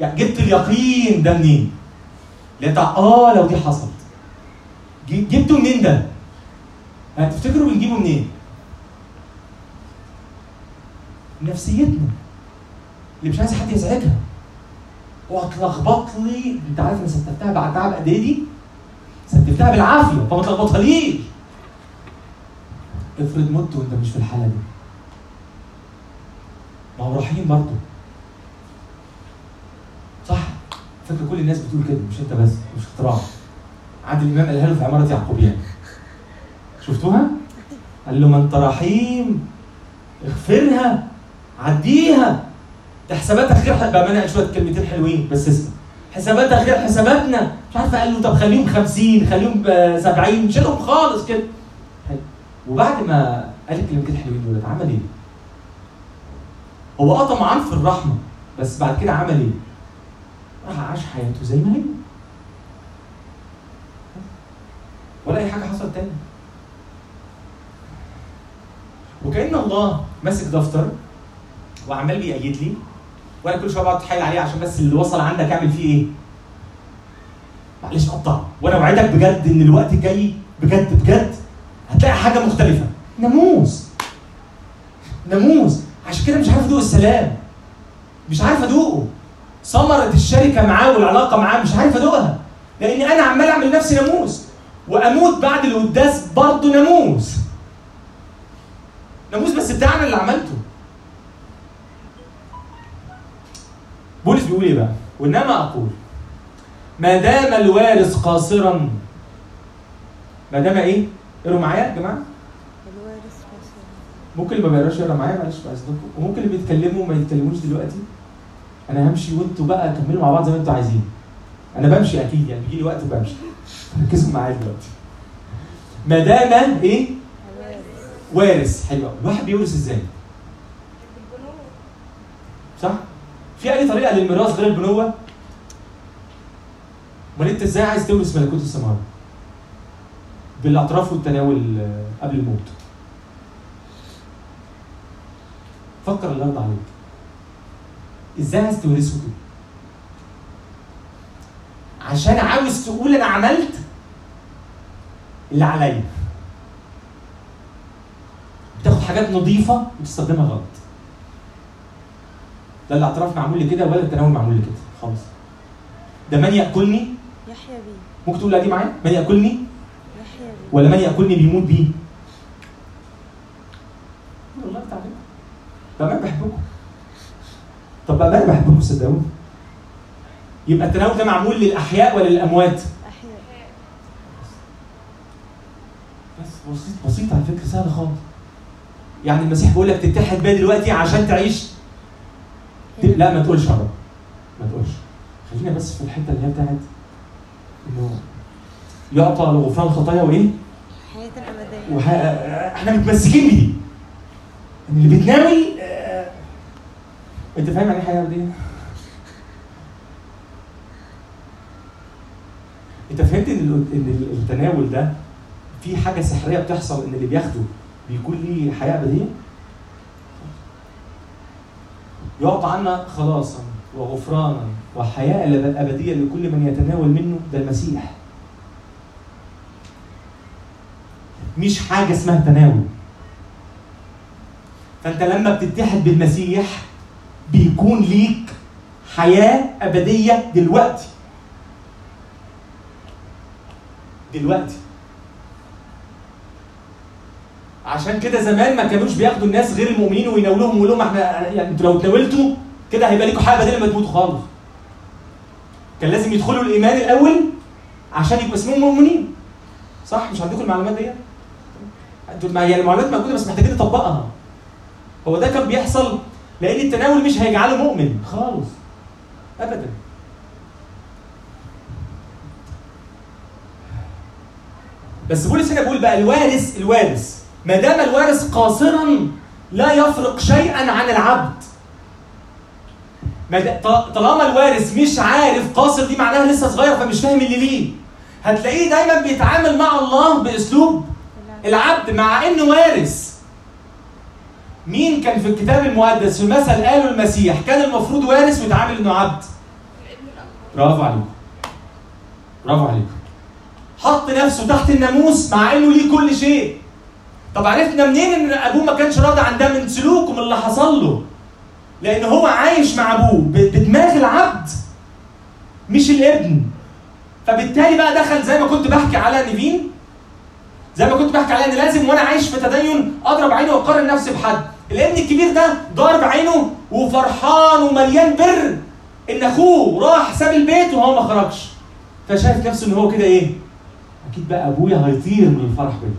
يعني جبت اليقين ده منين؟ اللي انت آه لو دي حصلت. جبته منين ده؟ هتفتكروا بنجيبه منين؟ نفسيتنا. اللي مش عايز حد يزعجها. وهتلخبط لي. انت عارف أنا ستفتها بعد تعب قد إيه دي؟ ستفتها بالعافية. فما تلخبطهاليش افرض مت وانت مش في الحالة دي. ما هو رحيم برضه. صح؟ فاكر كل الناس بتقول كده مش انت بس مش اختراع. عادل الامام قالها له في عمارة يعقوبيان شفتوها؟ قال له ما أنت رحيم اغفرها عديها ده حساباتها خير بأمانة قال شوية كلمتين حلوين بس اسمع حساباتها غير حساباتنا مش عارف قال له طب خليهم 50 خليهم ب 70 شيلهم خالص كده حلو. وبعد ما قال الكلمتين الحلوين دول عمل إيه؟ هو آه طمعان في الرحمة بس بعد كده عمل إيه؟ راح عاش حياته زي ما هي ولا أي حاجة حصلت تاني. وكأن الله ماسك دفتر وعمال بيأيد لي وأنا كل شوية بقعد أتحايل عليه عشان بس اللي وصل عندك أعمل فيه إيه؟ معلش قطع. وأنا أوعدك بجد إن الوقت الجاي بجد بجد هتلاقي حاجة مختلفة. ناموس. ناموس. عشان كده مش عارف أدوق السلام. مش عارف أدوقه. ثمرة الشركة معاه والعلاقة معاه مش عارف أدوقها. لأن أنا عمال أعمل نفسي ناموس. وأموت بعد القداس برضه ناموس. ناموس بس بتاعنا اللي عملته. بولس بيقول إيه بقى؟ وإنما أقول ما دام الوارث قاصرا ما دام إيه؟ اقروا معايا يا جماعة. الوارث ممكن اللي ما بيقراش يقرأ معايا معلش بعذركم وممكن اللي بيتكلموا ما يتكلموش دلوقتي. أنا همشي وأنتوا بقى كملوا مع بعض زي ما أنتوا عايزين. أنا بمشي أكيد يعني بيجي لي وقت وبمشي. ركزوا معايا دلوقتي ما دام إيه؟ وارث حلو أوي. الواحد بيورث إزاي؟ صح؟ في أي طريقة للميراث غير البنوة؟ أمال أنت إزاي عايز تورث ملكوت السماوات؟ بالاعتراف والتناول آه، قبل الموت. فكر الله يرضى عليك. إزاي عايز تورثه كده؟ عشان عاوز تقول أنا عملت اللي عليا. بتاخد حاجات نظيفة وتستخدمها غلط. لا الاعتراف معمول لي كده ولا التناول معمول لي كده خالص. ده من يأكلني؟ يحيى بيه. ممكن تقول دي معايا؟ من يأكلني؟ يحيى بيه. ولا من يأكلني بيموت بيه؟ والله تعالى بقى ما بحبكم. طب بقى أنا بحبكم صدقوني. يبقى التناول ده معمول للأحياء ولا للأموات؟ أحياء. بس بسيط بسيط على فكرة سهل خالص. يعني المسيح بيقول لك تتحد بيا دلوقتي عشان تعيش. لا ما تقولش يا رب. ما تقولش. خلينا بس في الحتة اللي هي بتاعت إنه يعطى لغفران الخطايا وإيه؟ حياة الأبدية وح... إحنا متمسكين بدي إن اللي بتناول آه، أنت فاهم يعني إيه حياة أبدية؟ انت فهمت ان إن التناول ده في حاجة سحرية بتحصل إن اللي بياخده بيكون ليه حياة ابديه؟ يعطى عنا خلاصا وغفرانا وحياة أبدية لكل من يتناول منه ده المسيح. مش حاجة اسمها تناول. فأنت لما بتتحد بالمسيح بيكون ليك حياة أبدية دلوقتي. دلوقتي. عشان كده زمان ما كانوش بياخدوا الناس غير المؤمنين ويناولوهم ويقولوا لهم إحنا يعني أنتوا لو تناولتوا كده هيبقى لكم حياه بديله لما تموتوا خالص. كان لازم يدخلوا الإيمان الأول عشان يبقوا اسمهم مؤمنين. صح؟ مش عندكم المعلومات دي أنتوا ما هي المعلومات موجودة بس محتاجين نطبقها. هو ده كان بيحصل لأن التناول مش هيجعله مؤمن خالص. ابدا. بس بولس هنا بيقول بقى الوارث الوارث. ما دام الوارث قاصرا لا يفرق شيئا عن العبد. طالما الوارث مش عارف قاصر دي معناها لسه صغير فمش فاهم اللي ليه. هتلاقيه دايما بيتعامل مع الله بأسلوب العبد مع إنه وارث. مين كان في الكتاب المقدس في مثل قاله المسيح كان المفروض وارث ويتعامل إنه عبد؟ برافو عليكم برافو عليكم حط نفسه تحت الناموس مع إنه ليه كل شيء. طب عرفنا منين إن أبوه ما كانش راضي عن ده من سلوكه من اللي حصل له؟ لأن هو عايش مع أبوه بدماغ العبد مش الابن. فبالتالي بقى دخل زي ما كنت بحكي على نيفين زي ما كنت بحكي على إن لازم وأنا عايش في تدين أضرب عيني وأقارن نفسي بحد. الابن الكبير ده ضارب عينه وفرحان ومليان بر إن أخوه راح ساب البيت وهو ما خرجش. فشايف نفسه إن هو كده إيه؟ أكيد بقى أبويا هيطير من الفرح بيا.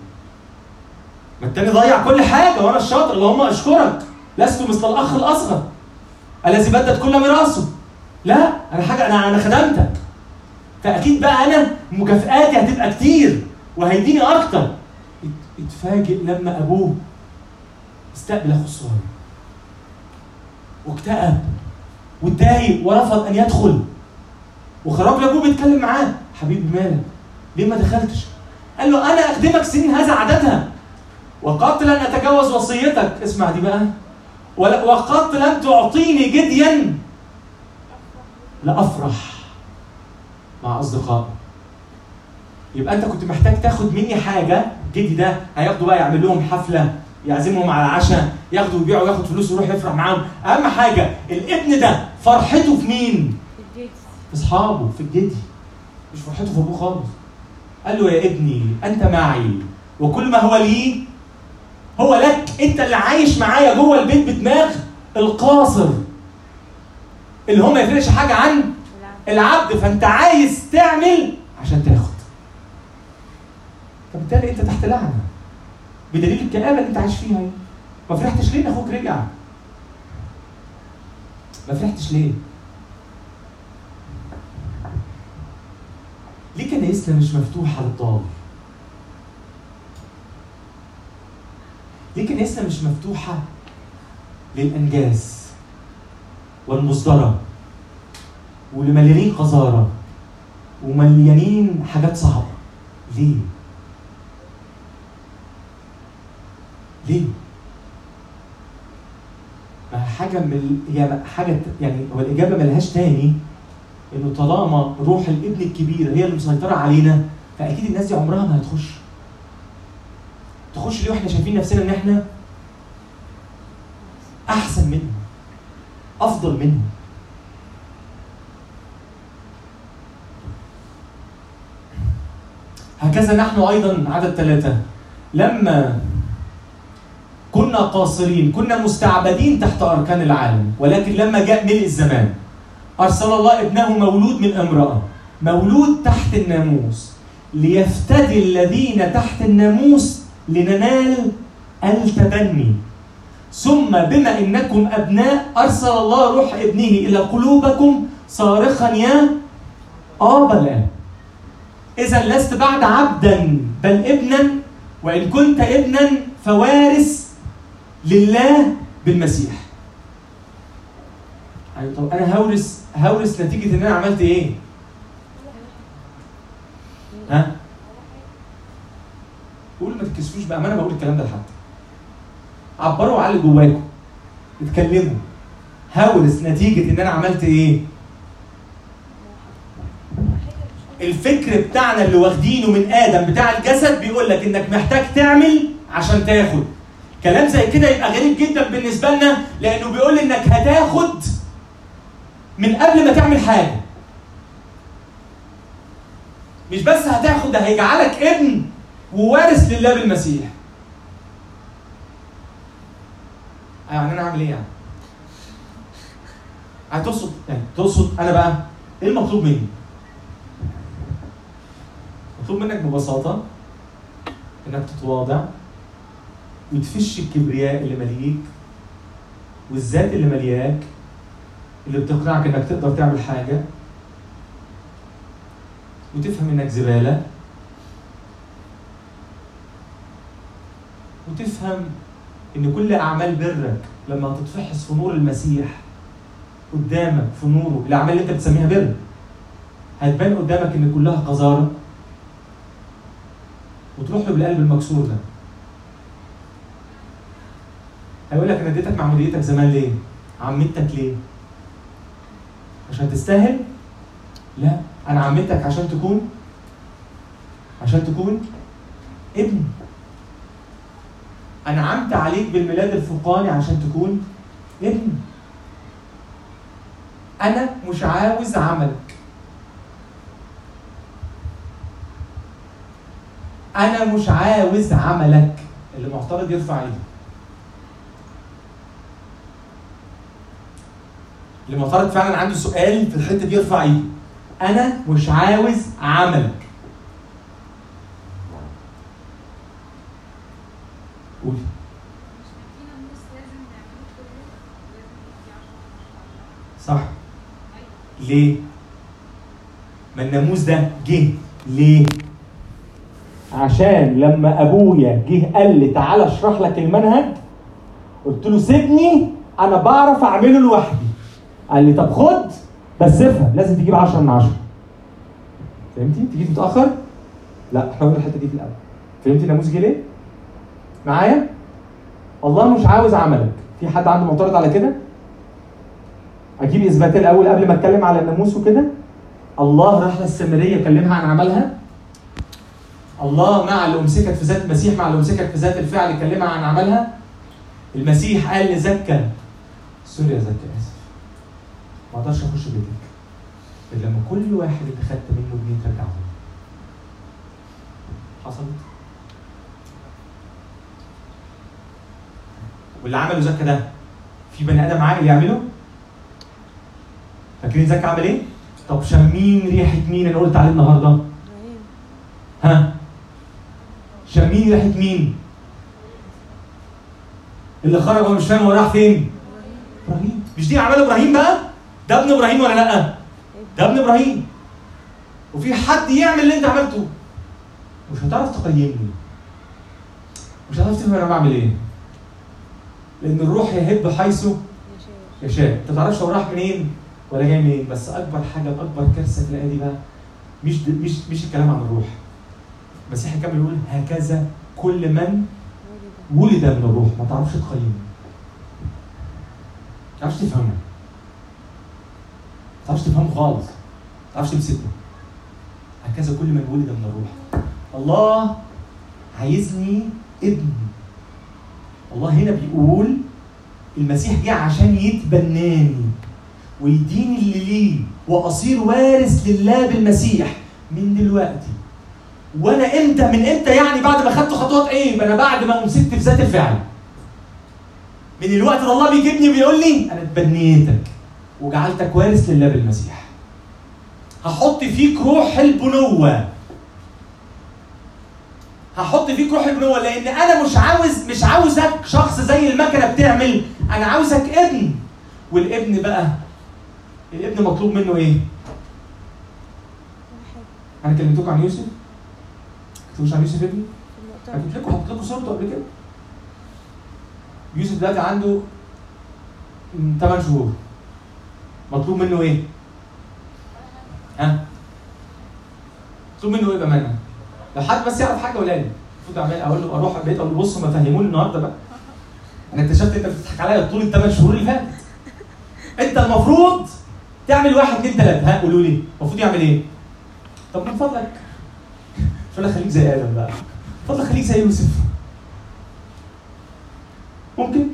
ما التاني ضيع كل حاجة وأنا الشاطر اللهم أشكرك. لست مثل الأخ الأصغر الذي بدت كل ميراثه. لا أنا حاجة أنا أنا خدمتك. فأكيد بقى أنا مكافئاتي هتبقى كتير وهيديني أكتر. ات- اتفاجئ لما أبوه استقبل اخوه الصغير. واكتئب واتضايق ورفض أن يدخل. وخرج لأبوه بيتكلم معاه. حبيبي مالك؟ ليه ما دخلتش. قال له أنا أخدمك سنين هذا عددها. وقد لن أتجاوز وصيتك. اسمع دي بقى. ولا- وقد لم تعطيني جديا لأفرح مع اصدقائي يبقى أنت كنت محتاج تاخد مني حاجة جدي ده هياخدوا بقى يعمل لهم حفلة يعزمهم على عشاء ياخدوا ويبيعوا ياخد فلوس ويروح يفرح معاهم. أهم حاجة الابن ده فرحته في مين؟ في أصحابه في الجدي. مش فرحته في أبوه خالص. قال له يا ابني أنت معي وكل ما هو لي هو لك. أنت اللي عايش معايا جوه البيت بدماغ القاصر اللي هو ما يفرقش حاجة عن العبد. فأنت عايز تعمل عشان تاخد. فبالتالي أنت تحت لعنة. بدليل الكآبة اللي أنت عايش فيها. ما فرحتش ليه إن أخوك رجع؟ ما فرحتش ليه؟ ليه كنايسنا مش مفتوحه للضال ليه كنايسنا مش مفتوحة للأنجاز والمصدرة واللي مليانين قذاره ومليانين حاجات صعبة ليه؟ ليه؟ ما حاجة من هي حاجة يعني هو الإجابة ملهاش تاني إنه طالما روح الابن الكبير هي اللي مسيطرة علينا فأكيد الناس دي عمرها ما هتخش. تخش ليه وإحنا شايفين نفسنا إن إحنا أحسن منهم أفضل منهم. هكذا نحن أيضا عدد ثلاثة. لما كنا قاصرين كنا مستعبدين تحت أركان العالم ولكن لما جاء ملء الزمان أرسل الله ابنه مولود من امراه مولود تحت الناموس ليفتدي الذين تحت الناموس لننال التبني. ثم بما إنكم أبناء أرسل الله روح ابنه إلى قلوبكم صارخا يا ابا الاب اذا لست بعد عبدا بل ابنا وإن كنت ابنا فوارث لله بالمسيح. أيوة طب أنا هورث هورث نتيجة إن أنا عملت إيه؟ ها؟ قول ما تتكسفوش أنا بقول الكلام ده لحد. عبروا على اللي جواكم. اتكلموا. هورث نتيجة إن أنا عملت إيه؟ الفكر بتاعنا اللي واخدينه من آدم بتاع الجسد بيقول لك إنك محتاج تعمل عشان تاخد. كلام زي كده يبقى غريب جدا بالنسبة لنا لأنه بيقول إنك هتاخد من قبل ما تعمل حاجة. مش بس هتاخد ده هيجعلك ابن ووارث لله بالمسيح. يعني أنا أعمل إيه يعني؟ هتقصد يعني تقصد أنا بقى إيه المطلوب مني؟ مطلوب منك ببساطة إنك تتواضع وتفش الكبرياء اللي مليك والذات اللي ملياك اللي بتقنعك إنك تقدر تعمل حاجة وتفهم إنك زبالة وتفهم إن كل أعمال برك لما تتفحص في نور المسيح قدامك في نوره الأعمال اللي أنت بتسميها بر هتبان قدامك إن كلها قذارة وتروح له بالقلب المكسور ده هيقول لك أنا اديتك معموديتك زمان ليه؟ عمتك ليه؟ عشان تستاهل؟ لا. أنا عمتك عشان تكون؟ عشان تكون ابن. انعمت عليك بالميلاد الفوقاني عشان تكون ابن. أنا مش عاوز عملك. أنا مش عاوز عملك. اللي معترض يرفع إيده. اللي معترض فعلا عنده سؤال في الحتة دي يرفع ايده. أنا مش عاوز عملك. قولي. صح. ليه؟ ما الناموس ده جه ليه؟ عشان لما أبويا جه قال لي تعالى اشرح لك المنهج قلت له سيبني أنا بعرف أعمله لوحدي. قال لي طب خد بس افهم لازم تجيب 10 من 10 فهمتي؟ تيجي متاخر لا إحنا الحتة دي في الأول. فهمتي جه ليه؟ معايا؟ الله مش عاوز عملك. في حد عنده معترض على كده؟ أجيب إثبات الأول قبل ما أتكلم على الناموس وكده. الله راح للسامريه كلمها عن عملها. الله مع اللي امسكت في ذات المسيح مع اللي امسكت في ذات الفعل كلمها عن عملها. المسيح قال لزكا سوري يا زكا آسف. ما أقدرش اخش بيتك غير لما كل واحد انت خدت منه جنيه ترجعه. حصلت واللي عمله زكا ده في بني آدم عاقل يعمله فاكرين زكا عمل إيه؟ طب شمين ريحة مين أنا قلت عليه النهارده؟ ها شمين ريحة مين؟ اللي خرج هو مش فاهم هو راح فين؟ إبراهيم مش دي اعمال إبراهيم بقى؟ ده ابن إبراهيم ولا لأ؟ ده ابن إبراهيم. وفي حد يعمل اللي أنت عملته. مش هتعرف تقيمني. مش هتعرف تفهم أنا بعمل إيه. لأن الروح يهب حيث يشاء. أنت ما تعرفش هو راح منين ولا جاي منين. بس أكبر حاجة اكبر كارثة الآية دي بقى مش مش مش الكلام عن الروح. المسيح كان يقول هكذا كل من ولد من الروح. ما تعرفش تقيمه. ما تعرفش تفهمه. تعرفش تفهمه خالص. ما تعرفش تمسكه. هكذا كل من ولد من الروح. الله عايزني ابن. الله هنا بيقول المسيح جه عشان يتبناني ويديني اللي ليه وأصير وارث لله بالمسيح من دلوقتي. وأنا إمتى؟ من إمتى يعني بعد ما خدت خطوات إيه؟ أنا بعد ما أمسكت في ذات الفعل. من الوقت اللي الله بيجيبني وبيقول لي أنا اتبنيتك. وجعلتك وارث لله بالمسيح هحط فيك روح البنوة هحط فيك روح البنوة لأن أنا مش عاوز مش عاوزك شخص زي المكنة بتعمل أنا عاوزك ابن والابن بقى الابن مطلوب منه؟ واحد أنا كلمتكم عن يوسف؟ كنتوش عن يوسف ابني؟ المؤتمر حكيت لكم حطيت لكم صورته قبل كده يوسف دلوقتي عنده 8 شهور مطلوب منه إيه؟ ها؟ مطلوب منه إيه بامانه؟ لو حد بس يعرف حاجة لي. المفروض اعمل أقول له أروح البيت أقول له بص ما فهموني النهارده بقى. أنا اكتشفت إنت بتضحك عليا طول الثمان شهور اللي فاتت. إنت المفروض تعمل واحد اثنين ثلاثة ها؟ قولوا لي. المفروض يعمل إيه؟ طب من فضلك. مش ولا خليك زي آدم بقى. فضلك خليك زي يوسف. ممكن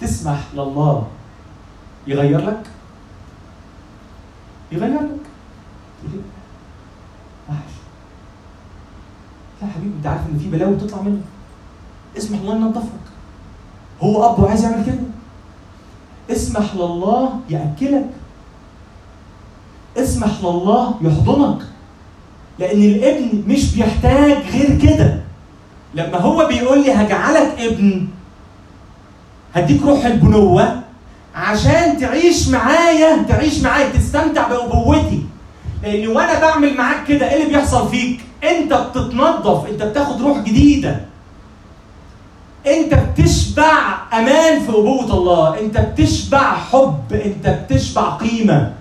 تسمح لله يغير لك؟ يغير لك وحش لا حبيبي أنت عارف إن في بلاوي بتطلع منك اسمح الله ينظفك هو أب وعايز يعمل كده. اسمح لله يأكلك. اسمح لله يحضنك. لأن الابن مش بيحتاج غير كده. لما هو بيقول لي هجعلك ابن هديك روح البنوة. عشان تعيش معايا تعيش معايا تستمتع بأبوتي لأن وأنا بعمل معاك كده إيه اللي بيحصل فيك؟ أنت بتتنظف أنت بتاخد روح جديدة. أنت بتشبع أمان في أبوة الله أنت بتشبع حب أنت بتشبع قيمة.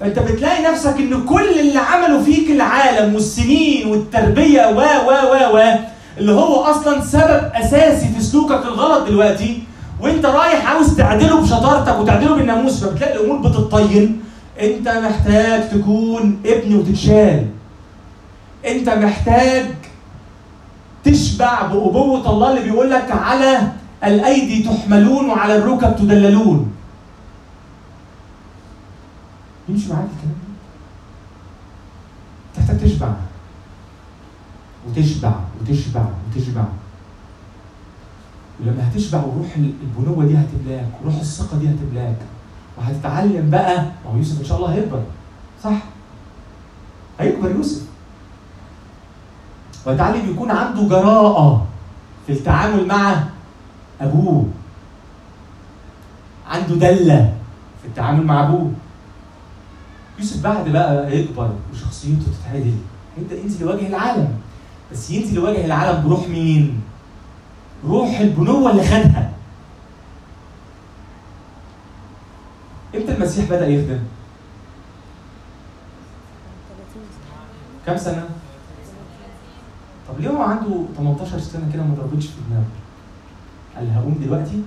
فأنت بتلاقي نفسك إن كل اللي عمله فيك العالم والسنين والتربية و و و و اللي هو أصلا سبب أساسي في سلوكك الغلط دلوقتي وأنت رايح عاوز تعدله بشطارتك وتعدله بالناموس فبتلاقي الأمور بتتطين. أنت محتاج تكون ابن وتتشال. أنت محتاج تشبع بأبوة الله اللي بيقول لك على الأيدي تحملون وعلى الركب تدللون. يمشي معاك الكلام؟ ده تحتاج تشبع. وتشبع وتشبع وتشبع. ولما هتشبع وروح البنوة دي هتملاك وروح الثقة دي هتملاك وهتتعلم بقى ما هو يوسف إن شاء الله هيكبر. صح؟ هيكبر يوسف. ويتعلم يكون عنده جراءة في التعامل مع أبوه. عنده دلة في التعامل مع أبوه. يوسف بعد بقى يكبر وشخصيته تتعدل. هيبدا ينزل يواجه العالم. بس ينزل يواجه العالم بروح مين؟ روح البنوة اللي خدها إمتى المسيح بدأ يخدم؟ 30 كام سنة؟ طب ليه هو عنده 18 سنة كده ما ضربتش في دماغه؟ قال هقوم دلوقتي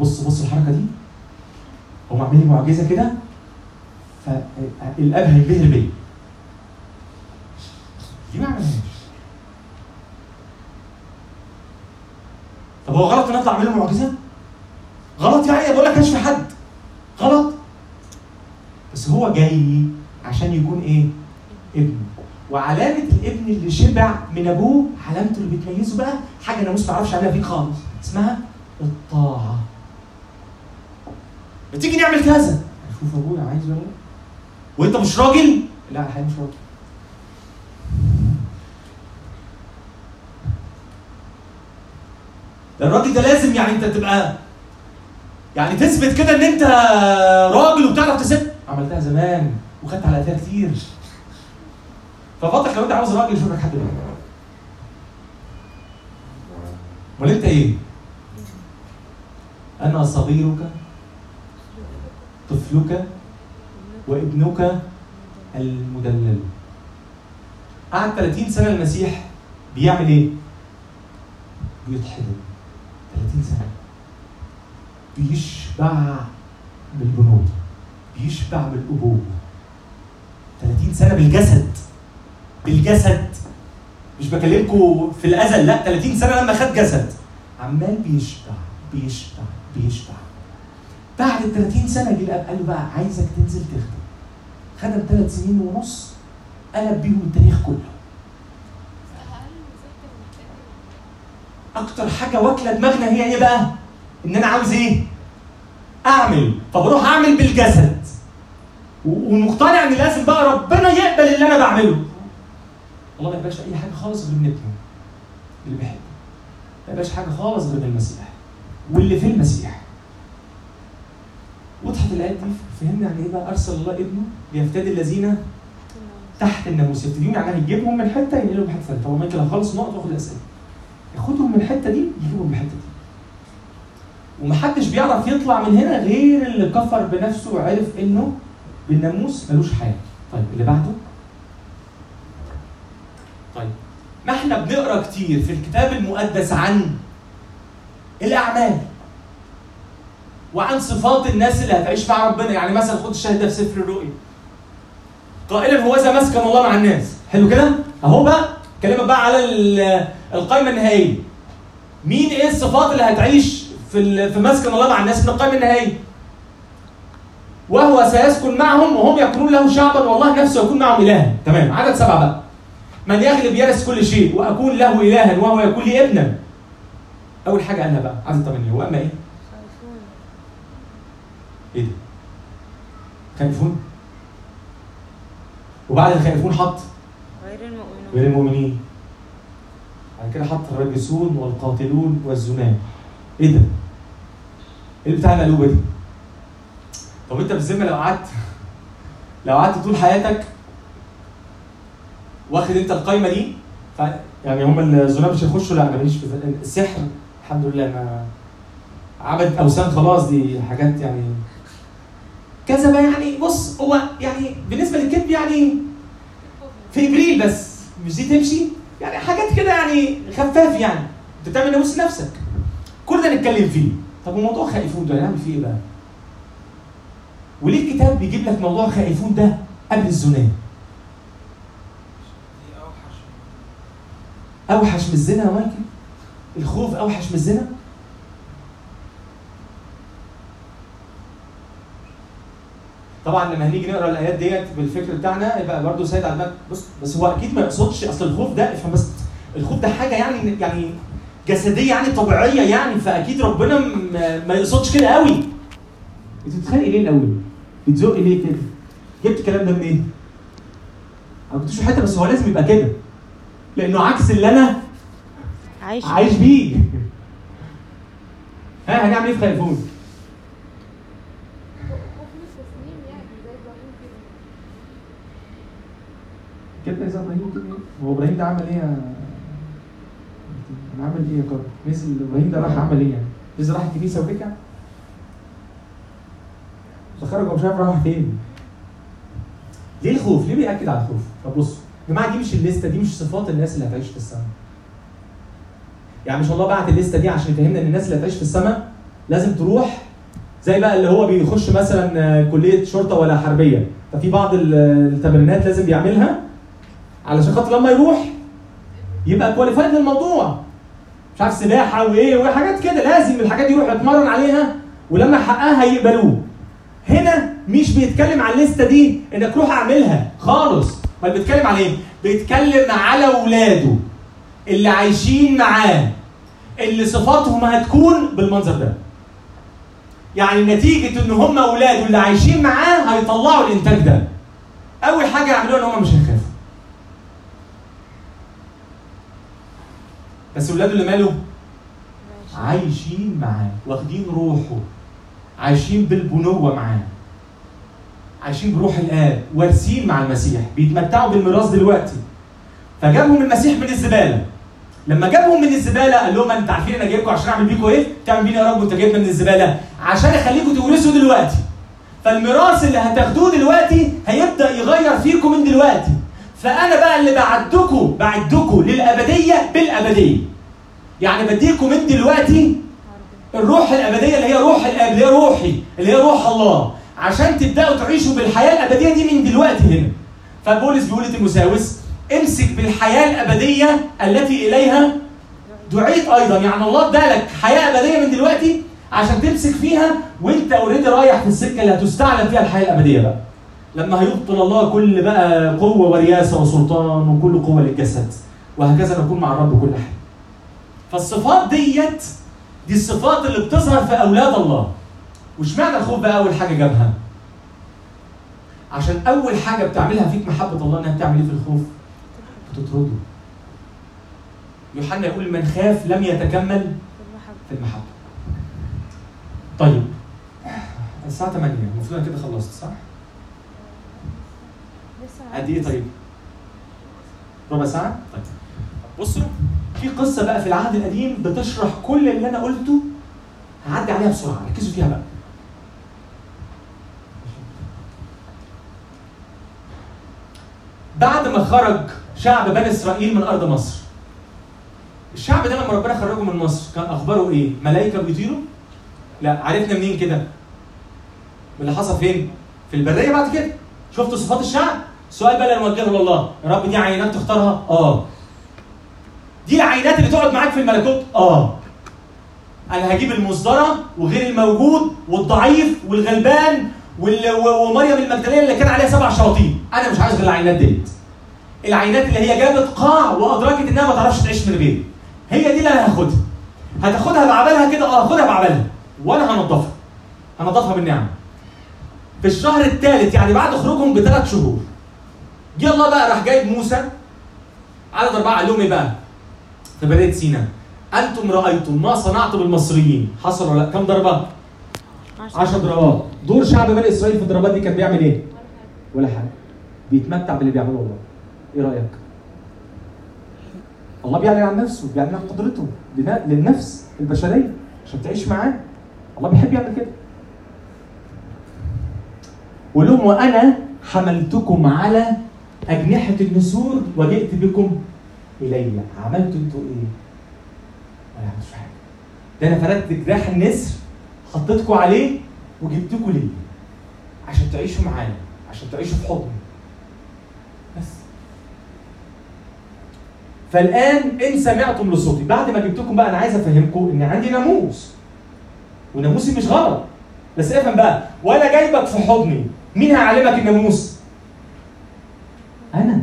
بص بص الحركة دي هو عامل لي معجزة كده فالأب هينبهر بيا دي ما عملهاش طب هو غلط إن أطلع أعمل معجزة؟ غلط يعني بقول لك في حد. غلط. بس هو جاي عشان يكون إيه؟ ابن. وعلامة الابن اللي شبع من أبوه علامته اللي بتميزه بقى حاجة ناموس ما أعرفش عنها فيك خالص. اسمها الطاعة. بتيجي نعمل كذا. شوف أبويا عايز ولا؟ لا وأنت مش راجل؟ لا الحقيقة مش راجل. ده الراجل ده لازم يعني أنت تبقى يعني تثبت كده إن أنت راجل وبتعرف تسد عملتها زمان وخدت على قفاها كتير. ففضلك لو أنت عاوز راجل يشوف لك حد منهم. أمال أنت إيه؟ أنا صغيرك طفلك وابنك المدلل. قعد 30 سنة المسيح بيعمل إيه؟ بيطحنه. 30 سنة. بيشبع بالبنوة بيشبع بالأبوة 30 سنة بالجسد. بالجسد. مش بكلمكم في الأزل لا 30 سنة لما خد جسد. عمال بيشبع بيشبع بيشبع. بعد ال 30 سنة جه الأب قال له بقى عايزك تنزل تخدم. خدم ثلاث سنين ونص قلب بيهم التاريخ كله. أكتر حاجة واكلة دماغنا هي إيه بقى؟ إن أنا عاوز إيه؟ أعمل. فبروح أعمل بالجسد. ومقتنع إن لازم بقى ربنا يقبل اللي أنا بعمله. والله ما يبقاش أي حاجة خالص غير من ابنه اللي بيحبه ما يبقاش حاجة خالص غير المسيح. واللي في المسيح. وضحت الآيات دي فهمنا يعني إيه بقى أرسل الله ابنه ليفتدي الذين تحت الناموس يبتديهم يعني يجيبهم من حتة ينقلهم حتة ثانية طبعا ممكن اخلص نقط وآخد الأسئلة. ياخدهم من الحتة دي يجيبهم من الحتة دي. ومحدش بيعرف يطلع من هنا غير اللي كفر بنفسه وعرف إنه بالناموس ملوش حياه طيب اللي بعده؟ طيب ما إحنا بنقرأ كتير في الكتاب المقدس عن الأعمال وعن صفات الناس اللي هتعيش مع ربنا. يعني مثلا خد الشاهد ده في سفر الرؤيا. قائلا هو ذا مسكن الله مع الناس. حلو كده؟ أهو بقى. كلمة بقى على ال- القائمة النهائية. مين إيه الصفات اللي هتعيش في في مسكن الله مع الناس؟ من القائمة النهائية. وهو سيسكن معهم وهم يكونون له شعبا والله نفسه يكون معهم إلها. تمام عدد سبعة بقى. من يغلب يرث كل شيء وأكون له إلها وهو يكون لي ابنا. أول حاجة قالها بقى عدد ثمانية وأما إيه؟ إيه ده؟ خايفون وبعد الخائفون حط. غير المؤمنون غير المؤمنين بعد كده حط الراجسون والقاتلون والزناه إيه ده؟ إيه بتاع القلوبة دي؟ طب أنت بالذمة لو قعدت لو قعدت طول حياتك واخد أنت القايمة دي ف... يعني هم الزناه مش هيخشوا لا أنا ماليش في السحر الحمد لله ما عبد أوثان خلاص دي حاجات يعني كذا بقى يعني بص هو يعني بالنسبة للكذب يعني في إبريل بس مش دي تمشي يعني حاجات كده يعني خفاف يعني انت بتعمل ناموس نفسك كل ده نتكلم فيه طب وموضوع خائفون ده نعمل فيه إيه بقى؟ وليه الكتاب بيجيب لك موضوع خائفون ده قبل الزنا؟ أوحش من الزنا يا مايكل؟ الخوف أوحش من الزنا؟ طبعا لما هنيجي نقرأ الآيات ديت بالفكر بتاعنا يبقى برضه سيد دماغك بص بس هو أكيد ما يقصدش أصل الخوف ده افهم بس الخوف ده حاجة يعني يعني جسدية يعني طبيعية يعني فأكيد ربنا م- ما يقصدش كده قوي أنت بتتخانقي ليه الأول؟ بتزقي ليه كده؟ جبت الكلام ده منين؟ أنا كنت في حتة بس هو لازم يبقى كده لأنه عكس اللي أنا عايش عايش بيه [LAUGHS] ها هنعمل إيه في خيفون؟ خوف من التسليم يعني زي إبراهيم كده زي إبراهيم كده هو إبراهيم ده عمل إيه يا عامل إيه يا كرم؟ نزل إبراهيم ده راح عمل إيه يعني؟ راح الكنيسه ورجع؟ ده خرج ومش عارف راح فين ليه الخوف؟ ليه بيأكد على الخوف؟ طب بصوا يا جماعة دي مش الليستة دي مش صفات الناس اللي هتعيش في السماء. يعني مش الله بعت الليستة دي عشان يفهمنا إن الناس اللي هتعيش في السماء لازم تروح زي بقى اللي هو بيخش مثلا آه، كلية شرطة ولا حربية ففي بعض ال- التمرينات لازم بيعملها علشان خاطر لما يروح يبقى كواليفايد للموضوع. مش عارف سباحة وإيه وحاجات كده لازم الحاجات دي يروح يتمرن عليها ولما يحققها يقبلوه. هنا مش بيتكلم على الليستة دي إنك روح أعملها خالص بل بيتكلم على إيه؟ بيتكلم على أولاده اللي عايشين معاه اللي صفاتهم هتكون بالمنظر ده. يعني نتيجة إن هم أولاده اللي عايشين معاه هيطلعوا الإنتاج ده. أول حاجة يعملوها إن هم مش بس اولاده اللي ماله؟ عايشين معاه واخدين روحه عايشين بالبنوة معاه عايشين بروح الآب وارثين مع المسيح بيتمتعوا بالميراث دلوقتي. فجابهم المسيح من الزبالة. لما جابهم من الزبالة قال لهم انت عارفين أنا جايبكم عشان اعمل بيكم إيه؟ تعمل بينا يا رب وانت جايبنا من الزبالة. عشان اخليكم تورثوا دلوقتي. فالميراث اللي هتاخدوه دلوقتي هيبدأ يغير فيكم من دلوقتي. فأنا بقى اللي بعدكم بعدكم للأبدية بالأبدية. يعني بديكم من دلوقتي الروح الأبدية اللي هي روح الاب اللي هي روحي اللي هي روح الله. عشان تبدأوا تعيشوا بالحياة الأبدية دي من دلوقتي هنا. فبولس بيقول لتيموساوس امسك بالحياة الأبدية التي إليها دعيت أيضا. يعني الله ادالك حياة أبدية من دلوقتي عشان تمسك فيها وانت اوريدي رايح في السكة اللي هتستعلن فيها الحياة الأبدية بقى. لما هيبطل الله كل بقى قوة ورياسة وسلطان وكل قوة للجسد وهكذا نكون مع الرب كل حين فالصفات ديت دي الصفات اللي بتظهر في أولاد الله. واشمعنى الخوف بقى أول حاجة جابها؟ عشان أول حاجة بتعملها فيك محبة الله إنها بتعمل إيه في الخوف؟ بتطرده. يوحنا يقول من خاف لم يتكمل في المحبة. طيب الساعة 8 المفروض أنا كده خلصت صح؟ قد إيه طيب؟ ربع ساعة؟ طيب. بصوا في قصة بقى في العهد القديم بتشرح كل اللي أنا قلته هعدي عليها بسرعة ركزوا فيها بقى. بعد ما خرج شعب بني إسرائيل من أرض مصر الشعب ده لما ربنا خرجه من مصر كان أخباره إيه؟ ملائكة بيطيروا؟ لا عرفنا منين كده؟ من اللي حصل فين؟ في البرية بعد كده. شفتوا صفات الشعب؟ السؤال بقى اللي نوجهه لله. يا رب دي عينات تختارها؟ آه. دي العينات اللي تقعد معاك في الملكوت؟ آه. أنا هجيب المصدره وغير الموجود والضعيف والغلبان ومريم المجدلية اللي كان عليها سبع شياطين. أنا مش عايز غير العينات ديت. العينات اللي هي جابت قاع وأدركت إنها ما تعرفش تعيش من غيري هي دي اللي أنا هاخدها. هتاخدها بعبالها كده؟ آه هاخدها بعبالها. وأنا هنضفها. هنضفها بالنعمة. في الشهر الثالث يعني بعد خروجهم بثلاث شهور جه الله بقى راح جايب موسى عدد اربعه قال لهم إيه بقى؟ في بريه سيناء أنتم رأيتم ما صنعت بالمصريين حصل ولا لأ؟ كم ضربة؟ 10 ضربات دور شعب بني إسرائيل في الضربات دي كان بيعمل إيه؟ ولا حاجة بيتمتع باللي بيعمله الله إيه رأيك؟ الله بيعلن عن نفسه بيعلن عن قدرته للنفس البشرية عشان تعيش معاه الله بيحب يعمل كده وقول لهم وأنا حملتكم على أجنحة النسور وجئت بكم إلي. عملتوا أنتوا إيه؟ ما عملتوش حاجة. ده أنا فردت جناح النسر حطيتكم عليه وجبتكم ليه؟ عشان تعيشوا معانا عشان تعيشوا في حضني. بس. فالآن إن سمعتم لصوتي. بعد ما جبتكم بقى أنا عايز أفهمكم إن عندي ناموس. وناموسي مش غلط. بس افهم بقى. وأنا جايبك في حضني. مين هيعلمك الناموس؟ أنا.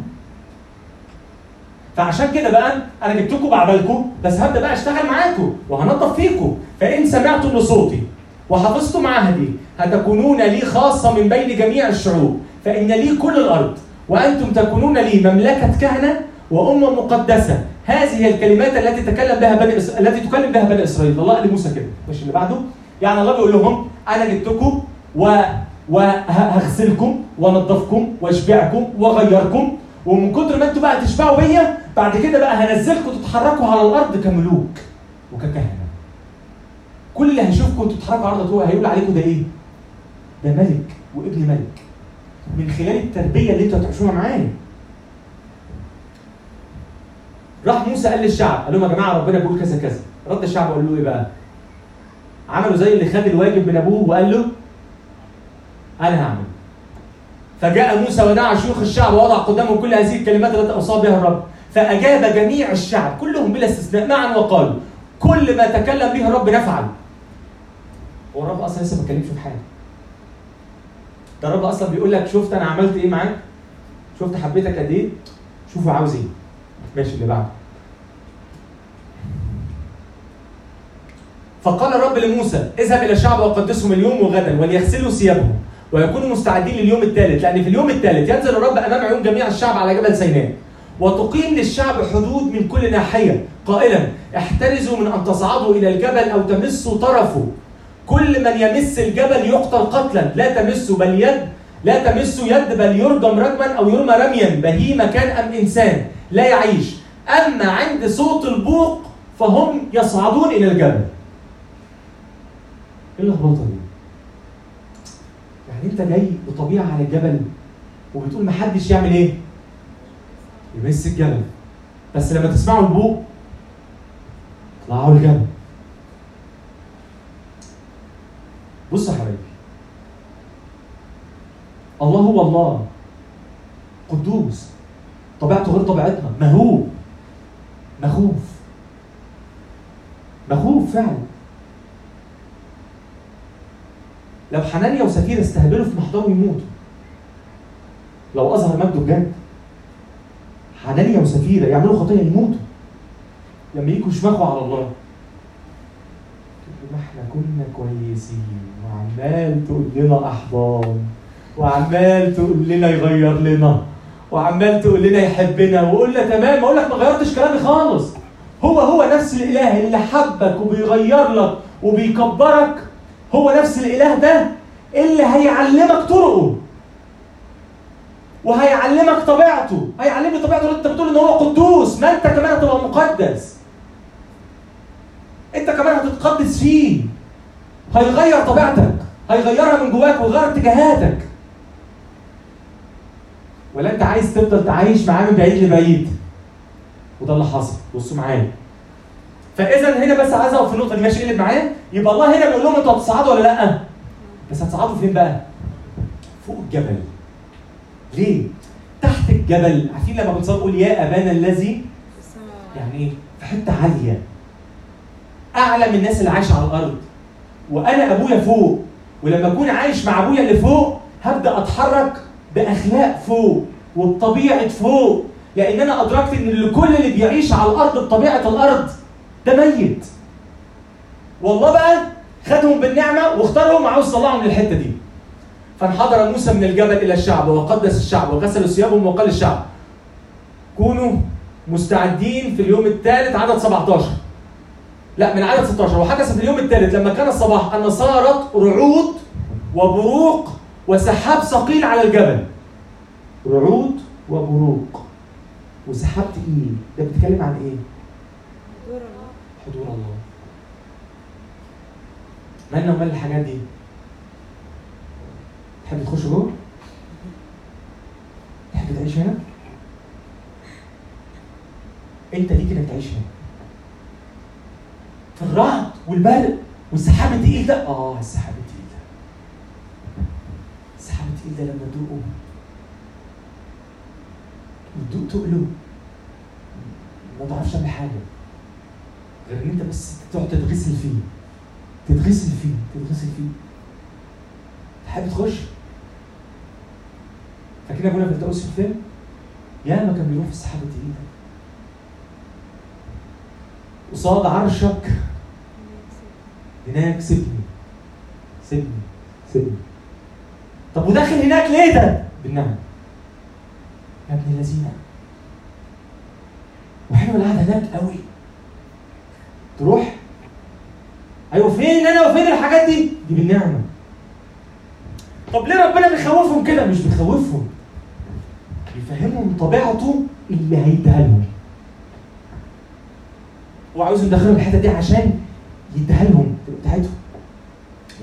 فعشان كده بقى أنا جبتكم بعبالكم بس هبدأ بقى أشتغل معاكم وهنضف فيكم. فإن سمعتم لصوتي وحفظتم عهدي هتكونون لي خاصة من بين جميع الشعوب. فإن لي كل الأرض وأنتم تكونون لي مملكة كهنة وامه مقدسة. هذه الكلمات التي تكلم بها بني إس... التي تكلم بها بني إسرائيل. الله قال لموسى كده. مش اللي بعده؟ يعني الله بيقول لهم أنا جبتكم و وهغسلكم وانضفكم واشبعكم واغيركم ومن كتر ما أنتوا بقى تشبعوا بيا بعد كده بقى هنزلكم تتحركوا على الأرض كملوك وككهنة. كل اللي هيشوفكم أنتوا بتتحركوا على الأرض هيقول عليكم ده إيه؟ ده ملك وابن ملك. من خلال التربية اللي أنتوا هتعيشوها معايا. راح موسى قال للشعب قال لهم يا جماعة ربنا بيقول كذا كذا. رد الشعب وقال له إيه بقى؟ عملوا زي اللي خد الواجب من أبوه وقال له أنا هعمل. فجاء موسى ودعا شيوخ الشعب ووضع قدامهم كل هذه الكلمات التي أوصى بها الرب. فأجاب جميع الشعب كلهم بلا استثناء معا وقالوا كل ما تكلم به الرب نفعل. هو الرب أصلا لسه ما اتكلمش في حاجة ده الرب أصلا بيقول لك شفت أنا عملت إيه معاك؟ شفت حبيتك قد إيه؟ شوفوا عاوز إيه ماشي اللي بعده. فقال الرب لموسى اذهب إلى الشعب وقدسهم اليوم وغدا وليغسلوا ثيابهم. ويكونوا مستعدين لليوم الثالث. لأن في اليوم الثالث ينزل الرب أمام عيون جميع الشعب على جبل سيناء. وتقيم للشعب حدود من كل ناحية. قائلا احترزوا من أن تصعدوا إلى الجبل أو تمسوا طرفه. كل من يمس الجبل يقتل قتلا. لا تمسوا بل يد لا تمسوا يد بل يرجم رجما أو يرمى رميا. بهيمة كان أم إنسان لا يعيش. أما عند صوت البوق فهم يصعدون إلى الجبل. إيه اللخبطه دي؟ يعني انت جاي بطبيعة على الجبل وبتقول محدش يعمل إيه؟ يمس الجبل. بس لما تسمعوا البوق اطلعوا الجبل. بص يا حبايبي. الله هو الله. قدوس. طبيعته غير طبيعتنا. مهوب. مخوف. مخوف فعلا. لو حنانيا وسفيرة استهبلوا في محضره يموتوا. لو اظهر مجده بجد حنانيا وسفيرة يعملوا خطيه يموتوا. لما يجوا يشمخوا على الله. ما إحنا كنا كويسين وعمال تقول لنا أحضان وعمال تقول لنا يغير لنا وعمال تقول لنا يحبنا وقلنا تمام أقول لك ما غيرتش كلامي خالص. هو هو نفس الإله اللي حبك وبيغير لك وبيكبرك. هو نفس الإله ده اللي هيعلمك طرقه وهيعلمك طبيعته هيعلمني طبيعته انت بتقول إن هو قدوس ما انت كمان هتبقى مقدس. انت كمان هتتقدس فيه. هيغير طبيعتك هيغيرها من جواك ويغير اتجاهاتك. ولا انت عايز تفضل تعيش معاه من بعيد لبعيد. وده اللي حصل. بصوا معايا. فإذا هنا بس عايز أقف في النقطة دي ماشي قلب معايا يبقى الله هنا بيقول لهم أنتوا هتصعدوا ولا لأ؟ بس هتصعدوا فين بقى؟ فوق الجبل. ليه؟ تحت الجبل. عارفين لما بنصلي نقول يا أبانا الذي يعني إيه؟ في حتة عالية. اعلى من الناس اللي عايشة على الأرض. وأنا أبويا فوق. ولما أكون عايش مع أبويا اللي فوق هبدأ أتحرك بأخلاق فوق وبطبيعة فوق. لأن أنا أدركت إن اللي كل اللي بيعيش على الأرض بطبيعة الأرض ده ميت. والله بقى خدهم بالنعمة واختارهم وعاوز يطلعهم للحته دي. فانحدر موسى من الجبل إلى الشعب وقدس الشعب وغسلوا ثيابهم وقال الشعب كونوا مستعدين في اليوم الثالث عدد 17 لا من عدد 16 وحدث في اليوم الثالث لما كان الصباح أن صارت رعود وبروق وسحاب ثقيل على الجبل. رعود وبروق. وسحاب تقيل. ده بيتكلم عن إيه؟ حضور الله. مالنا ومال الحاجات دي. تحب تخش جوه؟ تحب تعيش هنا؟ أنت ليك إنك تعيش هنا. في الرعد والبرق والسحاب التقيل ده. آه السحاب التقيل ده. السحاب التقيل ده لما تدوقه. وتدوق تقله. ما تعرفش تعمل حاجة. غير إن أنت بس تقعد تتغسل فيه تتغسل فيه تتغسل فيه تحب تخش؟ فاكرين أبونا في التأوس في الفيلم؟ ياما كان بيروح في السحاب التقيل قصاد عرشك. هناك سيبني سيبني سيبني طب وداخل هناك ليه ده؟ بالنعم. يا ابن الذين. وحلو القعدة هناك قوي. تروح؟ أيوه فين أنا وفين الحاجات دي؟ دي بالنعمة. طب ليه ربنا بيخوفهم كده؟ مش بيخوفهم يفهمهم طبيعته اللي هيديها لهم. هو عاوزهم يدخلوا الحتة دي عشان يديها لهم بتاعتهم.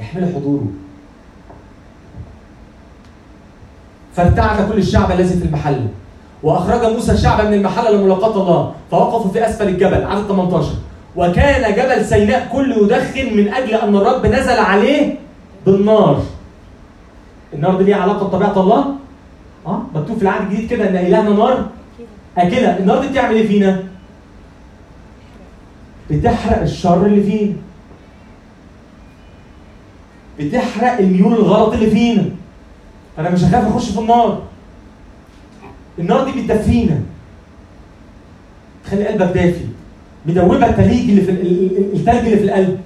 يحملوا حضوره. فارتعد كل الشعب الذي في المحل. وأخرج موسى الشعب من المحل لملاقاة الله. فوقفوا في أسفل الجبل. عدد 18 وكان جبل سيناء كله يدخن من أجل أن الرب نزل عليه بالنار. النار دي ليها علاقة بطبيعة الله؟ آه مكتوب في العهد الجديد كده إن إلهنا نار أكلة. النار دي بتعمل إيه فينا؟ بتحرق الشر اللي فينا. بتحرق الميول الغلط اللي فينا. أنا مش هخاف أخش في النار. النار دي بتدفينا. تخلي قلبك دافي. مدوبه التليج اللي في ال- ال- ال- التلج اللي في القلب.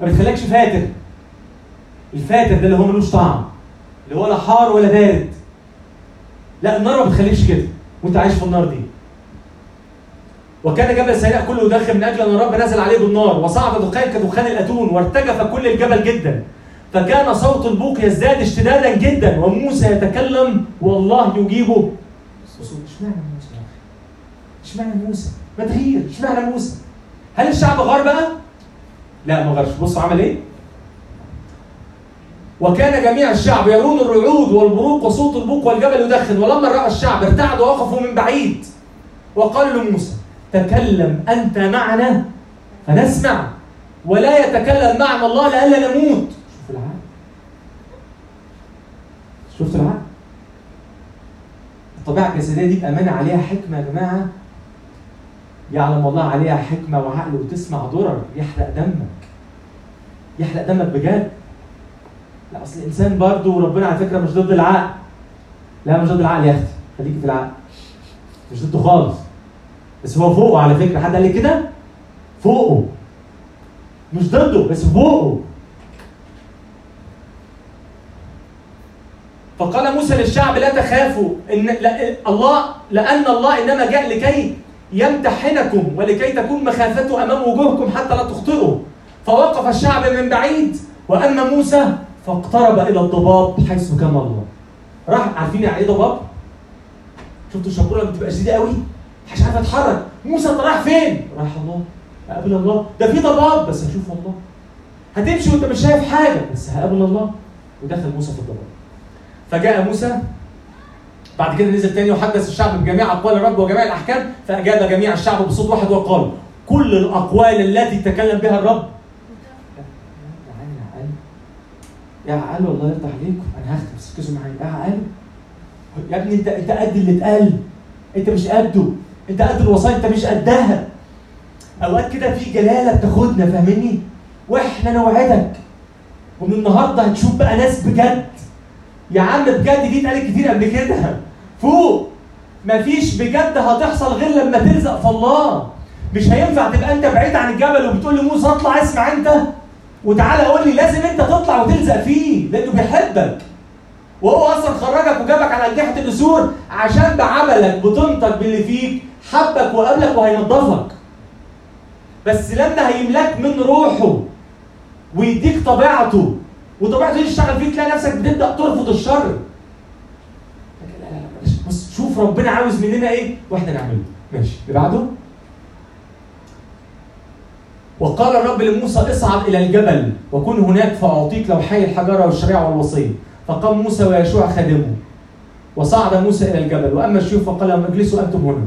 ما بتخليكش فاتر. الفاتر ده اللي هو ملوش طعم. اللي هو لا حار ولا بارد. لا النار ما بتخليكش كده. وانت عايش في النار دي. وكان جبل سيناء كله يدخن من أجل أن الرب نزل عليه بالنار. وصعد دخان كدخان الأتون وارتجف كل الجبل جدا. فكان صوت البوق يزداد اشتدادا جدا. وموسى يتكلم والله يجيبه. بصوا اشمعنى موسى؟ اشمعنى موسى؟ ما تغير اشمعنى موسى؟ هل الشعب غار بقى؟ لا ما غارش. بصوا عمل إيه؟ وكان جميع الشعب يرون الرعود والبروق وصوت البوق والجبل يدخن. ولما رأى الشعب ارتعدوا ووقفوا من بعيد وقالوا لموسى تكلم أنت معنا فنسمع. ولا يتكلم معنا الله لئلا نموت. شوف العقل. شفت العقل؟ الطبيعة الجسدية دي بأمانة عليها حكمة يا جماعة. يعلم الله عليها حكمة وعقل وتسمع ضرر يحرق دمك. يحرق دمك بجد. لا أصل الإنسان برضه ربنا على فكرة مش ضد العقل. لا مش ضد العقل يا أختي. خليكي في العقل. مش ضده خالص. بس هو فوقه على فكرة. حد قال لي كده؟ فوقه. مش ضده بس فوقه. فقال موسى للشعب لا تخافوا إن لا الله لأن الله إنما جاء لكي يمتحنكم ولكي تكون مخافته أمام وجوهكم حتى لا تخطئوا. فوقف الشعب من بعيد وأما موسى فاقترب إلى الضباب حيث كان الله راح عارفين يعني إيه ضباب؟ شفتوا الشبوره لما بتبقى شديدة قوي؟ مش عارف اتحرك موسى أنت رايح فين؟ رايح الله. اقابل الله. ده في ضباب. بس هشوف الله هتمشي وأنت مش شايف حاجة. بس هقابل الله. ودخل موسى في الضباب. فجاء موسى بعد كده نزل تاني وحدث الشعب بجميع أقوال الرب وجميع الأحكام فأجاب جميع الشعب بصوت واحد وقال كل الأقوال التي تكلم بها الرب يا عقل والله يرضى عليكم أنا هختم ركزوا معايا يا عقل. يا ابني انت أنت قد اللي اتقال أنت مش قده أنت قد الوصايا أنت مش قدها. أوقات كده في جلالة بتاخدنا فاهمني؟ وإحنا نوعدك ومن النهارده هتشوف بقى ناس بجد يا عم بجد دي اتقالت كتير قبل كده. فوق. مفيش بجد هتحصل غير لما تلزق في الله. مش هينفع تبقى انت بعيد عن الجبل وبتقول لموسى اطلع اسمع انت. وتعالى قول لي لازم انت تطلع وتلزق فيه لأنه بيحبك. وهو أصلا خرجك وجابك على اجنحه النسور عشان بعملك بطنتك باللي فيك حبك وقابلك وهينضفك. بس لما هيملاك من روحه ويديك طبيعته وطبيعته تشتغل فيه تلاقي نفسك بتبدأ ترفض الشر. لا لا لا. بص شوف ربنا عاوز مننا إيه وإحنا نعمله. ماشي. اللي بعده؟ وقال الرب لموسى اصعد إلى الجبل وكن هناك فأعطيك لوحي الحجره والشريعة والوصية. فقام موسى ويشوع خادمه. وصعد موسى إلى الجبل. وأما الشيوخ فقال لهم اجلسوا أنتم هنا.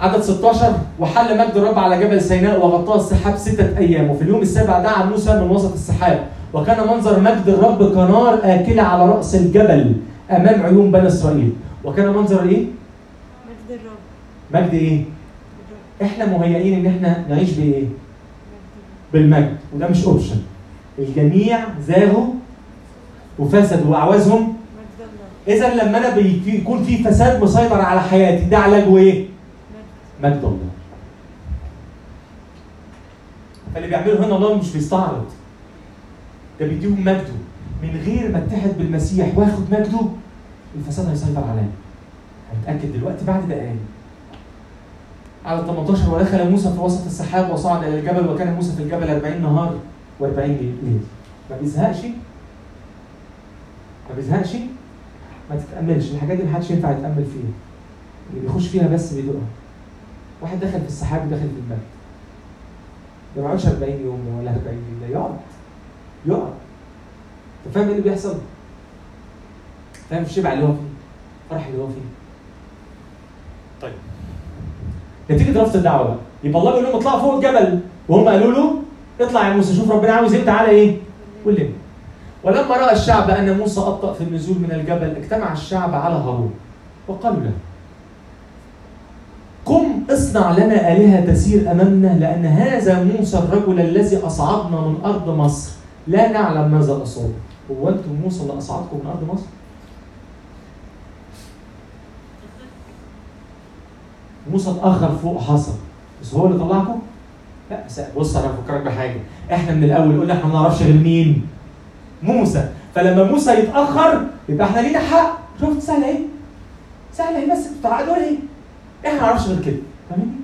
عدد 16 وحل مجد الرب على جبل سيناء وغطاه السحاب ستة أيام. وفي اليوم السابع دعا موسى من وسط السحاب. وكان منظر مجد الرب كنار آكلة على رأس الجبل أمام عيون بني إسرائيل. وكان منظر إيه؟ مجد الرب. مجد إيه؟ الرب إحنا مهيئين إن إحنا نعيش بإيه؟ مجد بالمجد. وده مش أوبشن الجميع زاغوا وفسدوا الله إذا لما أنا بيكون في فساد مسيطر على حياتي ده علاجه إيه؟ مجد. مجد الله. فاللي بيعمله هنا الله مش بيستعرض. ده بيديهم مجده. من غير ما اتحد بالمسيح واخد مجده الفساد هيسيطر عليا هنتأكد دلوقتي بعد دقايق. على 18 ودخل موسى في وسط السحاب وصعد إلى الجبل وكان موسى في الجبل 40 نهار و40 ليل. ما بيزهقش؟ ما بيزهقش؟ ما تتأملش. الحاجات دي محدش ينفع يتأمل فيها. اللي بيخش فيها بس بيدوقها واحد دخل في السحاب ودخل في المجد. ده ما يقعدش 40 يوم ولا 40 ليلة. يقعد. يقعد انت فاهم إيه اللي بيحصل؟ فاهم الشبع اللي هو فيه الفرح اللي هو فيه. طيب. نتيجة رفض الدعوة بقى. يبقى الله بيقول لهم اطلعوا فوق الجبل. وهم قالوا له اطلع يا موسى شوف ربنا عاوز إيه تعالى إيه؟ قول لنا ولما رأى الشعب أن موسى ابطا في النزول من الجبل اجتمع الشعب على هارون وقالوا له قم اصنع لنا آلهة تسير أمامنا لأن هذا موسى الرجل الذي أصعدنا من أرض مصر. لا نعلم ماذا أصاب هو أنتم موسى اللي أصعدكم من أرض مصر؟ موسى اتأخر فوق حصل بس هو اللي طلعكم؟ لا بص أنا بفكرك بحاجة إحنا من الأول قلنا إحنا ما نعرفش غير مين؟ موسى فلما موسى يتأخر يبقى إحنا لينا حق شفت سهلة إيه؟ سهلة إيه بس بتعقدوا ليه؟ إحنا ما نعرفش غير كده فاهمين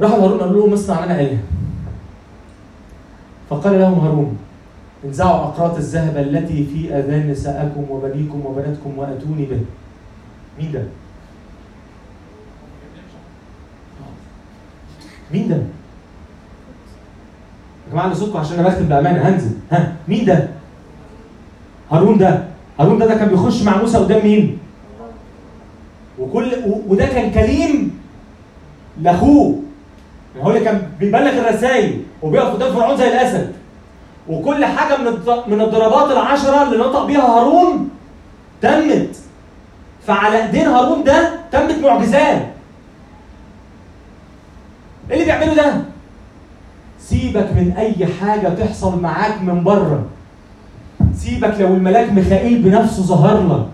راح هارون قال لهم اصنع لنا آلهة فقال لهم هارون انزعوا أقراط الذهب التي في آذان نسائكم وبنيكم وبناتكم وأتوني به مين ده؟ مين ده؟ يا جماعة صوتكم عشان أنا بختم بأمانة هنزل ها مين ده؟ هارون ده هارون ده, ده كان بيخش مع موسى قدام مين؟ وكل و- وده كان كليم لأخوه هو اللي كان بيبلغ الرسائل وبيقف قدام فرعون زي الأسد. وكل حاجة من من الضربات العشرة اللي نطق بيها هارون تمت. فعلى إيدين هارون ده تمت معجزات. إيه اللي بيعمله ده؟ سيبك من أي حاجة تحصل معاك من بره. سيبك لو الملاك ميخائيل بنفسه ظهر لك.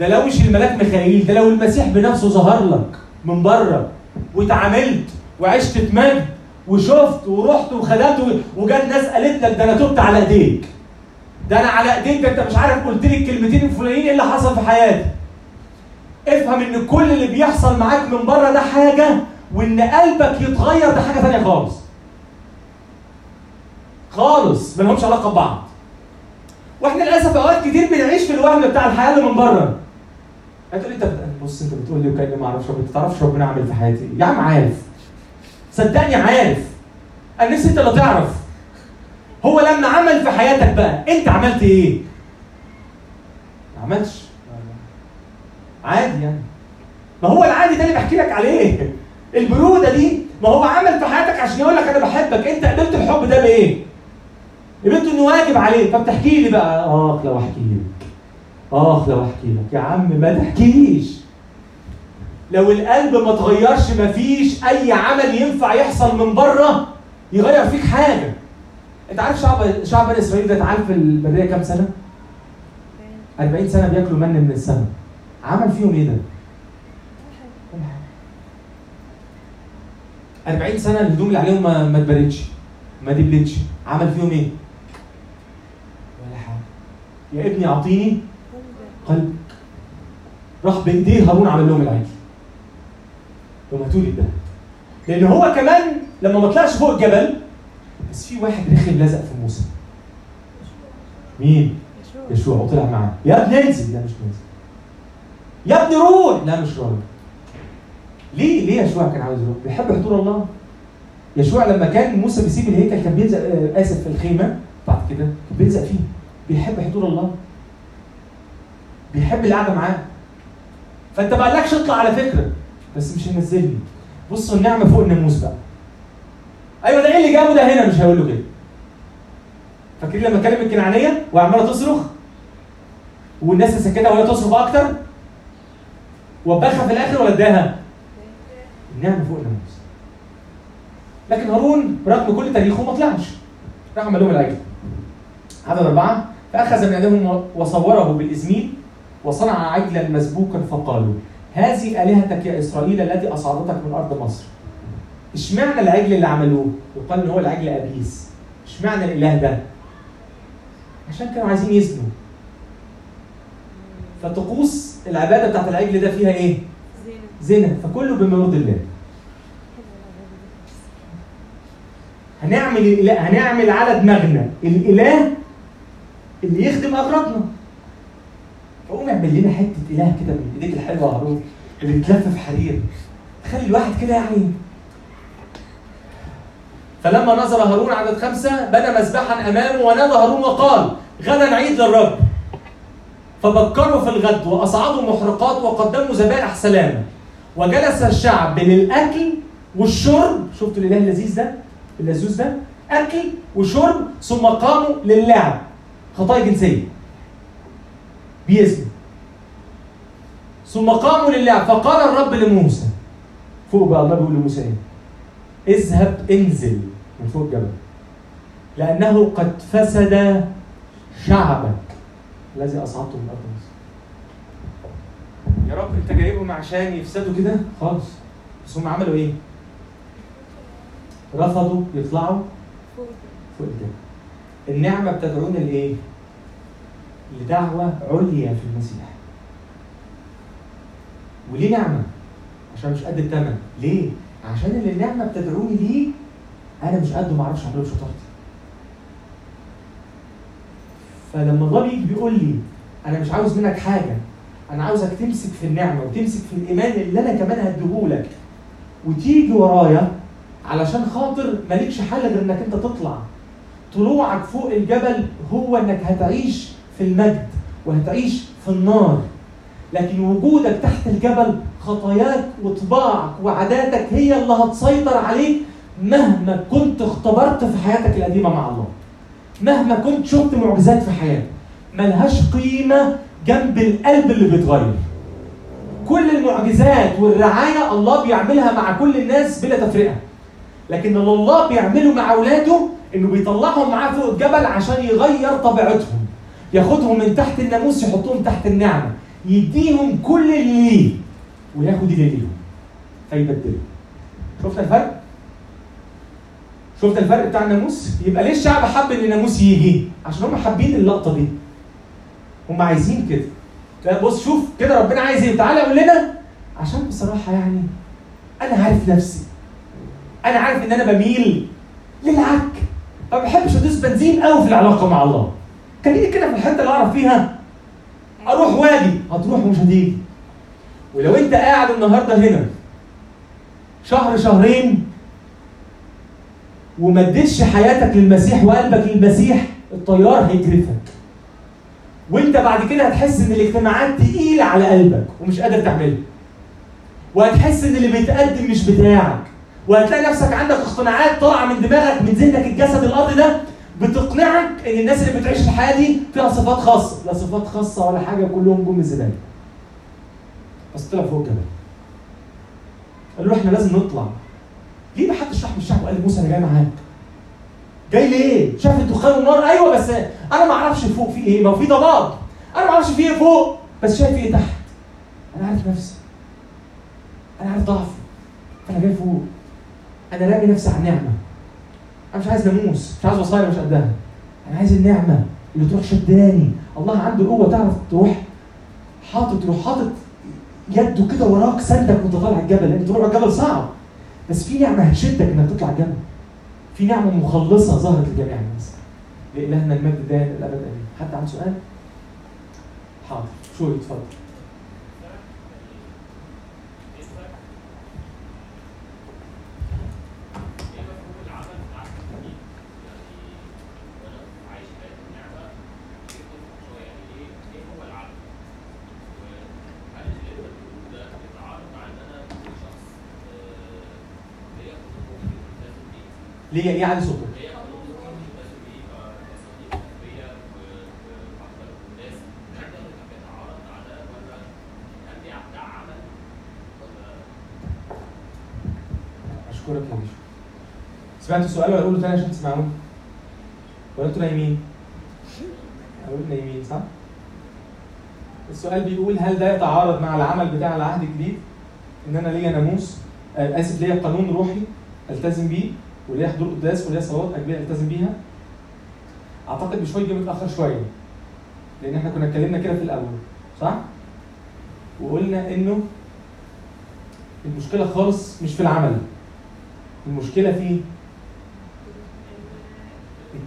ده لو مش الملاك ميخائيل ده لو المسيح بنفسه ظهر لك من بره. واتعاملت وعشت في مجد وشفت ورحت وخدمت وجت ناس قالت لك ده أنا تبت على إيديك. ده أنا على إيديك ده أنت مش عارف قلت لي الكلمتين الفلانيين إيه اللي حصل في حياتي. افهم إن كل اللي بيحصل معاك من بره ده حاجة وإن قلبك يتغير ده حاجة ثانية خالص. خالص ما لهمش علاقة ببعض. وإحنا للأسف أوقات كتير بنعيش في الوهم بتاع الحياة اللي من بره. هتقول انت. بص انت بتقول لي وكأني ما أعرفش ربنا انت تعرفش ربنا عامل في حياتي إيه؟ يا عم عارف. صدقني عارف. أنا نفسي انت اللي تعرف. هو لما عمل في حياتك بقى انت عملت إيه؟ ما عملتش. عادي يعني. ما هو العادي ده اللي بحكي لك عليه. البرودة دي ما هو عمل في حياتك عشان يقول لك أنا بحبك. انت قبلت الحب ده بإيه؟ قبلته إنه واجب عليك. فبتحكي لي بقى. آخ لو أحكي لك. آخ لو أحكي لك. يا عم ما تحكيش. لو القلب ما اتغيرش مفيش أي عمل ينفع يحصل من بره يغير فيك حاجة. أنت عارف شعب شعب بني إسرائيل ده اتعال في البريه كام سنة؟ 40 سنة بياكلوا من من السماء. عمل فيهم إيه ده؟ 40 سنة الهدوم اللي عليهم ما ما اتبردش ما دبلتش. عمل فيهم إيه؟ ولا حاجة. يا ابني أعطيني قلبك راح بايديه هارون عمل لهم العجل. هاتوا لي الذهب لأن هو كمان لما ما طلعش فوق الجبل بس في واحد رخم لزق في موسى. مين؟ يشوع وطلع معاه. يا ابني انزل لا مش نازل يا ابني روح. لا مش راجل ليه؟ ليه يشوع كان عاوز يروح؟ بيحب حضور الله. يشوع لما كان موسى بيسيب الهيكل كان بيلزق آه، آسف في الخيمة. بعد كده كان بيلزق فيه. بيحب حضور الله. بيحب القعدة معاه. فأنت ما قالكش اطلع على فكرة. بس مش هينزلني. بصوا النعمة فوق الناموس بقى. أيوه ده إيه اللي جابه ده هنا؟ مش هيقول له كده. فاكرين لما كلم الكنعانيه وعمالة تصرخ؟ والناس سكتها وهي تصرخ أكتر؟ وبخها في الآخر ولا اداها؟ النعمة فوق الناموس. لكن هارون برغم كل تاريخه ما طلعش. عمل لهم العجل. عدد أربعة فأخذ من أيديهم وصوره بالإزميل وصنع عجلا مسبوكا فقالوا هذه آلهتك يا إسرائيل التي أصعدتك من أرض مصر. اشمعنى العجل اللي عملوه؟ يقال إن هو العجل أبيس. اشمعنى الإله ده؟ عشان كانوا عايزين يزنوا. فطقوس العبادة بتاعت العجل ده فيها؟ زينة. زنا فكله بما يرضي الله. هنعمل الإله هنعمل على دماغنا الإله اللي يخدم أغراضنا. فقوم اعمل لنا حتة إله كده من إيديك الحلوة هارون اللي بتلف في حرير. خلي الواحد كده يعني. فلما نظر هارون عدد خمسة بنى مذبحا أمامه ونادى هارون وقال غدا عيد للرب. فبكروا في الغد وأصعدوا محرقات وقدموا ذبائح سلامة وجلس الشعب للأكل والشرب. شفتوا الإله اللذيذ ده؟ اللذوذ ده؟ أكل وشرب ثم قاموا للعب. خطايا جنسية. بيزنوا ثم قاموا للعب فقال الرب لموسى فوق بقى الله بيقول لموسى إيه؟ اذهب انزل من فوق الجبل لأنه قد فسد شعبك الذي أصعدته من أرض مصر. يا رب أنت جايبهم عشان يفسدوا كده؟ خالص. بس هم عملوا إيه؟ رفضوا يطلعوا فوق الجبل. النعمة بتدعونا لإيه؟ لدعوة عليا في المسيح. وليه نعمة؟ عشان مش قد الثمن ليه؟ عشان اللي النعمة بتدعوني ليه أنا مش قده معرفش أعمله بشطارتي. فلما الله بيجي بيقول لي أنا مش عاوز منك حاجة أنا عاوزك تمسك في النعمة وتمسك في الإيمان اللي أنا كمان هديهولك. وتيجي ورايا علشان خاطر مالكش حل غير إنك أنت تطلع. طلوعك فوق الجبل هو إنك هتعيش في المجد وهتعيش في النار. لكن وجودك تحت الجبل خطاياك وطباعك وعاداتك هي اللي هتسيطر عليك مهما كنت اختبرت في حياتك القديمة مع الله. مهما كنت شفت معجزات في حياتك ملهاش قيمة جنب القلب اللي بيتغير. كل المعجزات والرعاية الله بيعملها مع كل الناس بلا تفرقة. لكن اللي الله بيعمله مع أولاده إنه بيطلعهم معاه فوق الجبل عشان يغير طبيعتهم ياخدهم من تحت الناموس يحطهم تحت النعمة. يديهم كل اللي ليه وياخد اللي ليهم فيبدله شفت الفرق؟ شفت الفرق بتاع الناموس؟ يبقى ليه الشعب حب إن الناموس يجي؟ عشان هم حابين اللقطة دي. هم عايزين كده. لا بص شوف كده ربنا عايز إيه؟ تعالى قول لنا. عشان بصراحة يعني أنا عارف نفسي. أنا عارف إن أنا بميل للعك. ما بحبش أدوس بنزين قوي في العلاقة مع الله. خليني كده في الحتة اللي أعرف فيها. أروح واجي. هتروح ومش هتيجي. ولو أنت قاعد النهارده هنا شهر شهرين وما اديتش حياتك للمسيح وقلبك للمسيح الطيار هيجرفك وأنت بعد كده هتحس إن الاجتماعات تقيلة على قلبك ومش قادر تعملها وهتحس إن اللي بيتقدم مش بتاعك. وهتلاقي نفسك عندك اقتناعات طالعة من دماغك من ذهنك الجسد الأرضي ده بتقنعك إن الناس اللي بتعيش الحياة دي فيها صفات خاصة. لا صفات خاصة ولا حاجة كلهم جم من الزباله بس طلع فوق الجبل قالوا له إحنا لازم نطلع. ليه ما حدش راح من الشعب وقال لموسى أنا جاي معاك؟ جاي ليه؟ شاف الدخان والنار؟ أيوه بس أنا ما أعرفش فوق في إيه. ما في ضباب أنا ما أعرفش في إيه فوق. بس شايف إيه تحت. أنا عارف نفسي. أنا عارف ضعفي. أنا جاي فوق. أنا راجع نفسي على النعمة. أنا مش عايز ناموس مش عايز وصايا مش قدها. أنا عايز النعمة اللي تروح شداني. الله عنده قوة تعرف تروح حاطط تروح حاطط يده كده وراك سندك وأنت طالع الجبل لأن طلوع الجبل صعب. بس في نعمة هتشدك إنك تطلع الجبل. في نعمة مخلصة ظهرت لجميع الناس. لالهنا المجد دائم الابد أمين. حد عنده سؤال؟ حاضر. شو اتفضل. ليه إيه عالي صوتك؟ أشكرك يا باشا سمعتوا السؤال ولا اقوله تاني عشان تسمعوه؟ ولا أنتوا نايمين؟ أقول نايمين صح؟ السؤال بيقول هل ده يتعارض مع العمل بتاع العهد الجديد؟ إن أنا ليا ناموس آه، آسف ليا قانون روحي ألتزم بيه وليا حضور قداس وليا صلوات اجبيه التزم بيها أعتقد بشويه جه متأخر شوية لأن إحنا كنا اتكلمنا كده في الأول صح؟ وقلنا إنه المشكلة خالص مش في العمل المشكلة في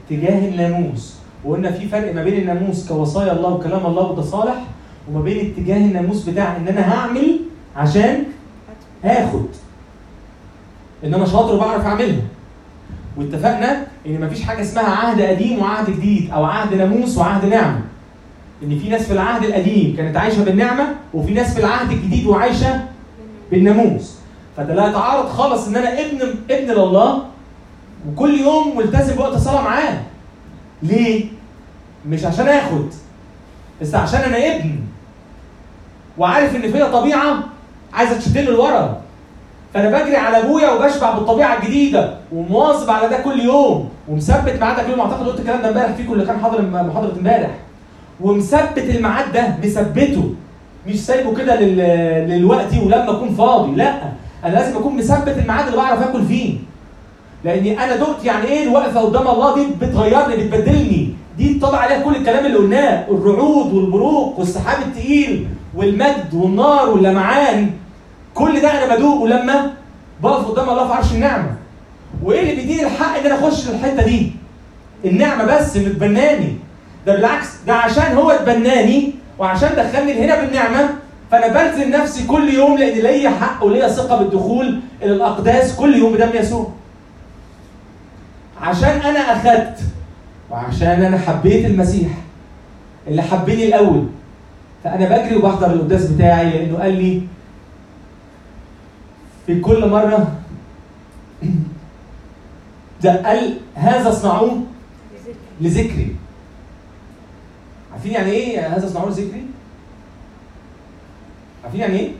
اتجاه الناموس وقلنا في فرق ما بين الناموس كوصايا الله وكلام الله وتصالح وما بين اتجاه الناموس بتاع إن أنا هعمل عشان اخد إن أنا شاطر وبعرف أعملها واتفقنا إن مفيش حاجة اسمها عهد قديم وعهد جديد أو عهد ناموس وعهد نعمة. إن في ناس في العهد القديم كانت عايشة بالنعمة وفي ناس في العهد الجديد وعايشة بالناموس. فده لا يتعارض خالص إن أنا ابن ابن لله وكل يوم ملتزم بوقت الصلاة معاه. ليه؟ مش عشان آخد بس عشان أنا ابن. وعارف إن فيا طبيعة عايزة تشدني لورا. فأنا بجري على أبويا وبشبع بالطبيعة الجديدة ومواظب على ده كل يوم ومثبت ميعاد كل يوم أعتقد قلت الكلام ده امبارح فيكم اللي كان حاضر محاضرة امبارح. ومثبت الميعاد ده مثبته. مش سايبه كده لل... للوقتي ولما أكون فاضي. لا أنا لازم أكون مثبت الميعاد اللي بعرف آكل فيه. لأني أنا دقت يعني إيه الوقفة قدام الله؟ دي بتغيرني بتبدلني. دي طبع عليها كل الكلام اللي قلناه. الرعود والبروق والسحاب التقيل والمجد والنار واللمعان. كل ده أنا بدوقه لما بقف قدام الله في عرش النعمة. وايه اللي بيديني الحق ان أنا اخش الحتة دي؟ النعمة بس اللي تبناني. ده بالعكس ده عشان هو اتبناني وعشان دخلني لهنا بالنعمة فأنا بلزم نفسي كل يوم لأن ليا حق وليا ثقة بالدخول إلى الأقداس كل يوم بدم يسوع. عشان أنا أخدت وعشان أنا حبيت المسيح اللي حبني الأول فأنا بجري وبحضر القداس بتاعي لأنه قال لي في كل مرة ده قال هذا اصنعوه لذكري عارفين يعني إيه هذا اصنعوه لذكري؟ عارفين يعني إيه؟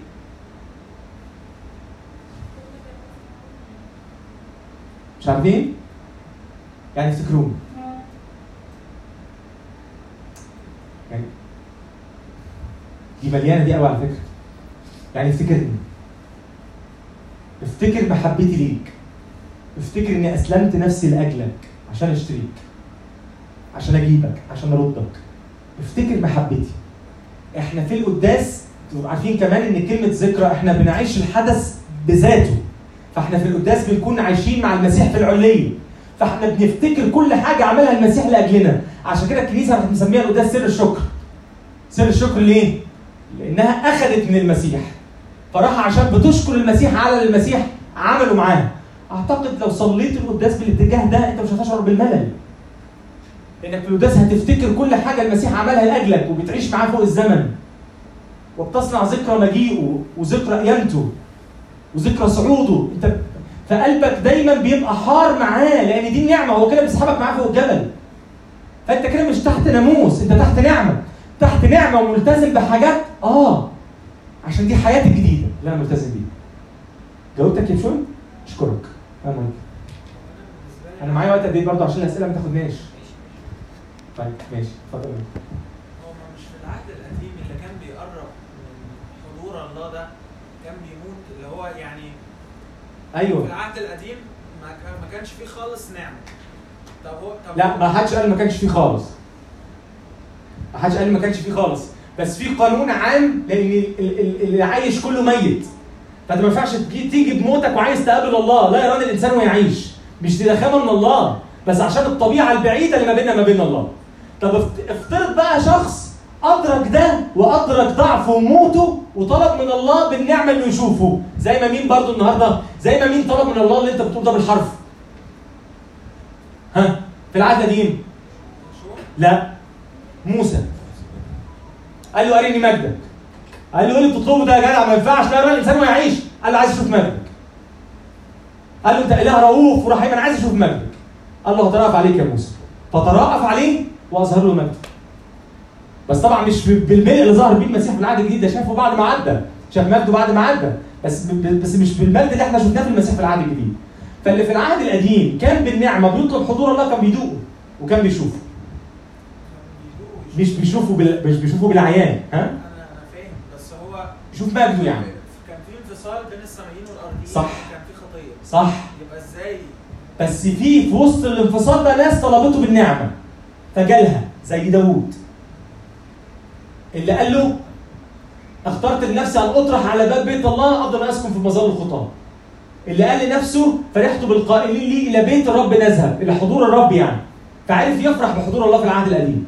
مش عارفين؟ يعني افتكروني يعني دي مليانة دي قوي على فكرة يعني افتكرني افتكر محبتي ليك. افتكر اني أسلمت نفسي لأجلك عشان أشتريك عشان أجيبك عشان أردك. افتكر محبتي إحنا في القداس عارفين كمان إن كلمة ذكرى إحنا بنعيش الحدث بذاته. فإحنا في القداس بنكون عايشين مع المسيح في العلية. فإحنا بنفتكر كل حاجة عملها المسيح لأجلنا. عشان كده الكنيسة راح مسميها القداس سر الشكر. سر الشكر ليه؟ لأنها أخذت من المسيح. فراح عشان بتشكر المسيح على اللي المسيح عمله معاها أعتقد لو صليت القداس بالاتجاه ده أنت مش هتشعر بالملل. لانك في القداس هتفتكر كل حاجة المسيح عملها لأجلك وبتعيش معاه فوق الزمن. وبتصنع ذكرى مجيئه وذكرى قيامته وذكرى صعوده. أنت فقلبك دايما بيبقى حار معاه لأن دي النعمة. هو كده بيسحبك معاه فوق الجبل. فأنت كده مش تحت ناموس أنت تحت نعمة. تحت نعمة وملتزم بحاجات آه عشان دي حياتي الجديدة. اللي أنا ملتزم بيها جاوبتك يا بشوي اشكرك أنا معايا وقت قد إيه برضه؟ عشان الأسئلة ما تاخدناش. طيب ماشي. اتفضل. هو مش في العهد القديم اللي كان بيقرب من حضور الله ده كان بيموت؟ اللي هو يعني في أيوه العهد القديم ما كان ما كانش فيه خالص نعمة. طب هو طب لا ما حدش قال ما كانش فيه خالص. ما حدش قال ما كانش فيه خالص. بس في قانون عام لأن ال- ال- اللي عايش كله ميت. فانت ما ينفعش تيجي بموتك وعايز تقابل الله. لا يراد الإنسان ويعيش. مش دي رخامه من الله. بس عشان الطبيعة البعيدة اللي ما بيننا ما بين الله. طب افت- افترض بقى شخص أدرك ده وأدرك ضعفه وموته وطلب من الله بالنعمة انه يشوفه. زي ما مين برضو النهارده؟ زي ما مين طلب من الله اللي انت بتقول ده بالحرف؟ ها؟ في العهد القديم؟ لا. موسى. قال له أريني مجدك. قال له إيه اللي بتطلبه ده يا جدع؟ ما ينفعش. لا يرى الإنسان ويعيش قال له عايز أشوف مجدك. قال له أنت إله رؤوف ورحيم أنا عايز أشوف مجدك. قال له هترأف عليك يا موسى. فترأف عليه وأظهر له مجدك. بس طبعا مش بالملء اللي ظهر بيه المسيح في العهد الجديد ده شافه بعد ما عدى. شاف مجده بعد ما عدى. بس بس مش بالمجد اللي إحنا شفناه في المسيح في العهد الجديد. فاللي في العهد القديم كان بالنعمة بيطلب حضور الله كان بيدوقه وكان بيشوفه. مش بيشوفوا بال... مش بيشوفوا بالعيان ها؟ أنا أنا فاهم بس هو بيشوف مجده يعني كان في انفصال بين السمائيين والأرضيين صح. كان في خطية. صح. يبقى إزاي؟ بس في في وسط الانفصال ده ناس طلبته بالنعمة فجالها زي داوود. اللي قال له أخترت لنفسي أن أطرح على باب بيت الله أفضل أسكن في مظل الخطاة. اللي قال لنفسه فرحت بالقائلين لي إلى بيت الرب نذهب إلى حضور الرب يعني. فعرف يفرح بحضور الله في العهد القديم.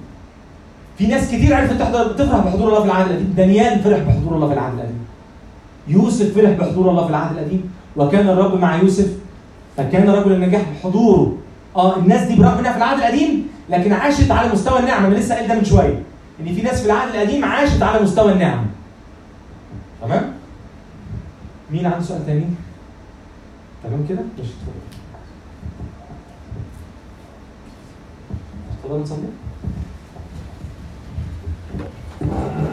في ناس كتير عرفت تحضر تفرح بحضور الله في العهد القديم دانيال فرح بحضور الله في العهد القديم يوسف فرح بحضور الله في العهد القديم وكان الرب مع يوسف فكان رجل النجاح بحضوره. آه الناس دي برغم إنها في العهد القديم لكن عاشت على مستوى النعمة. أنا لسه قايل ده من شوية. إن في ناس في العهد القديم عاشت على مستوى النعمة. تمام؟ مين عنده سؤال تاني؟ تمام كده؟ ماشي اتفضل. اتفضل نصلي Thank you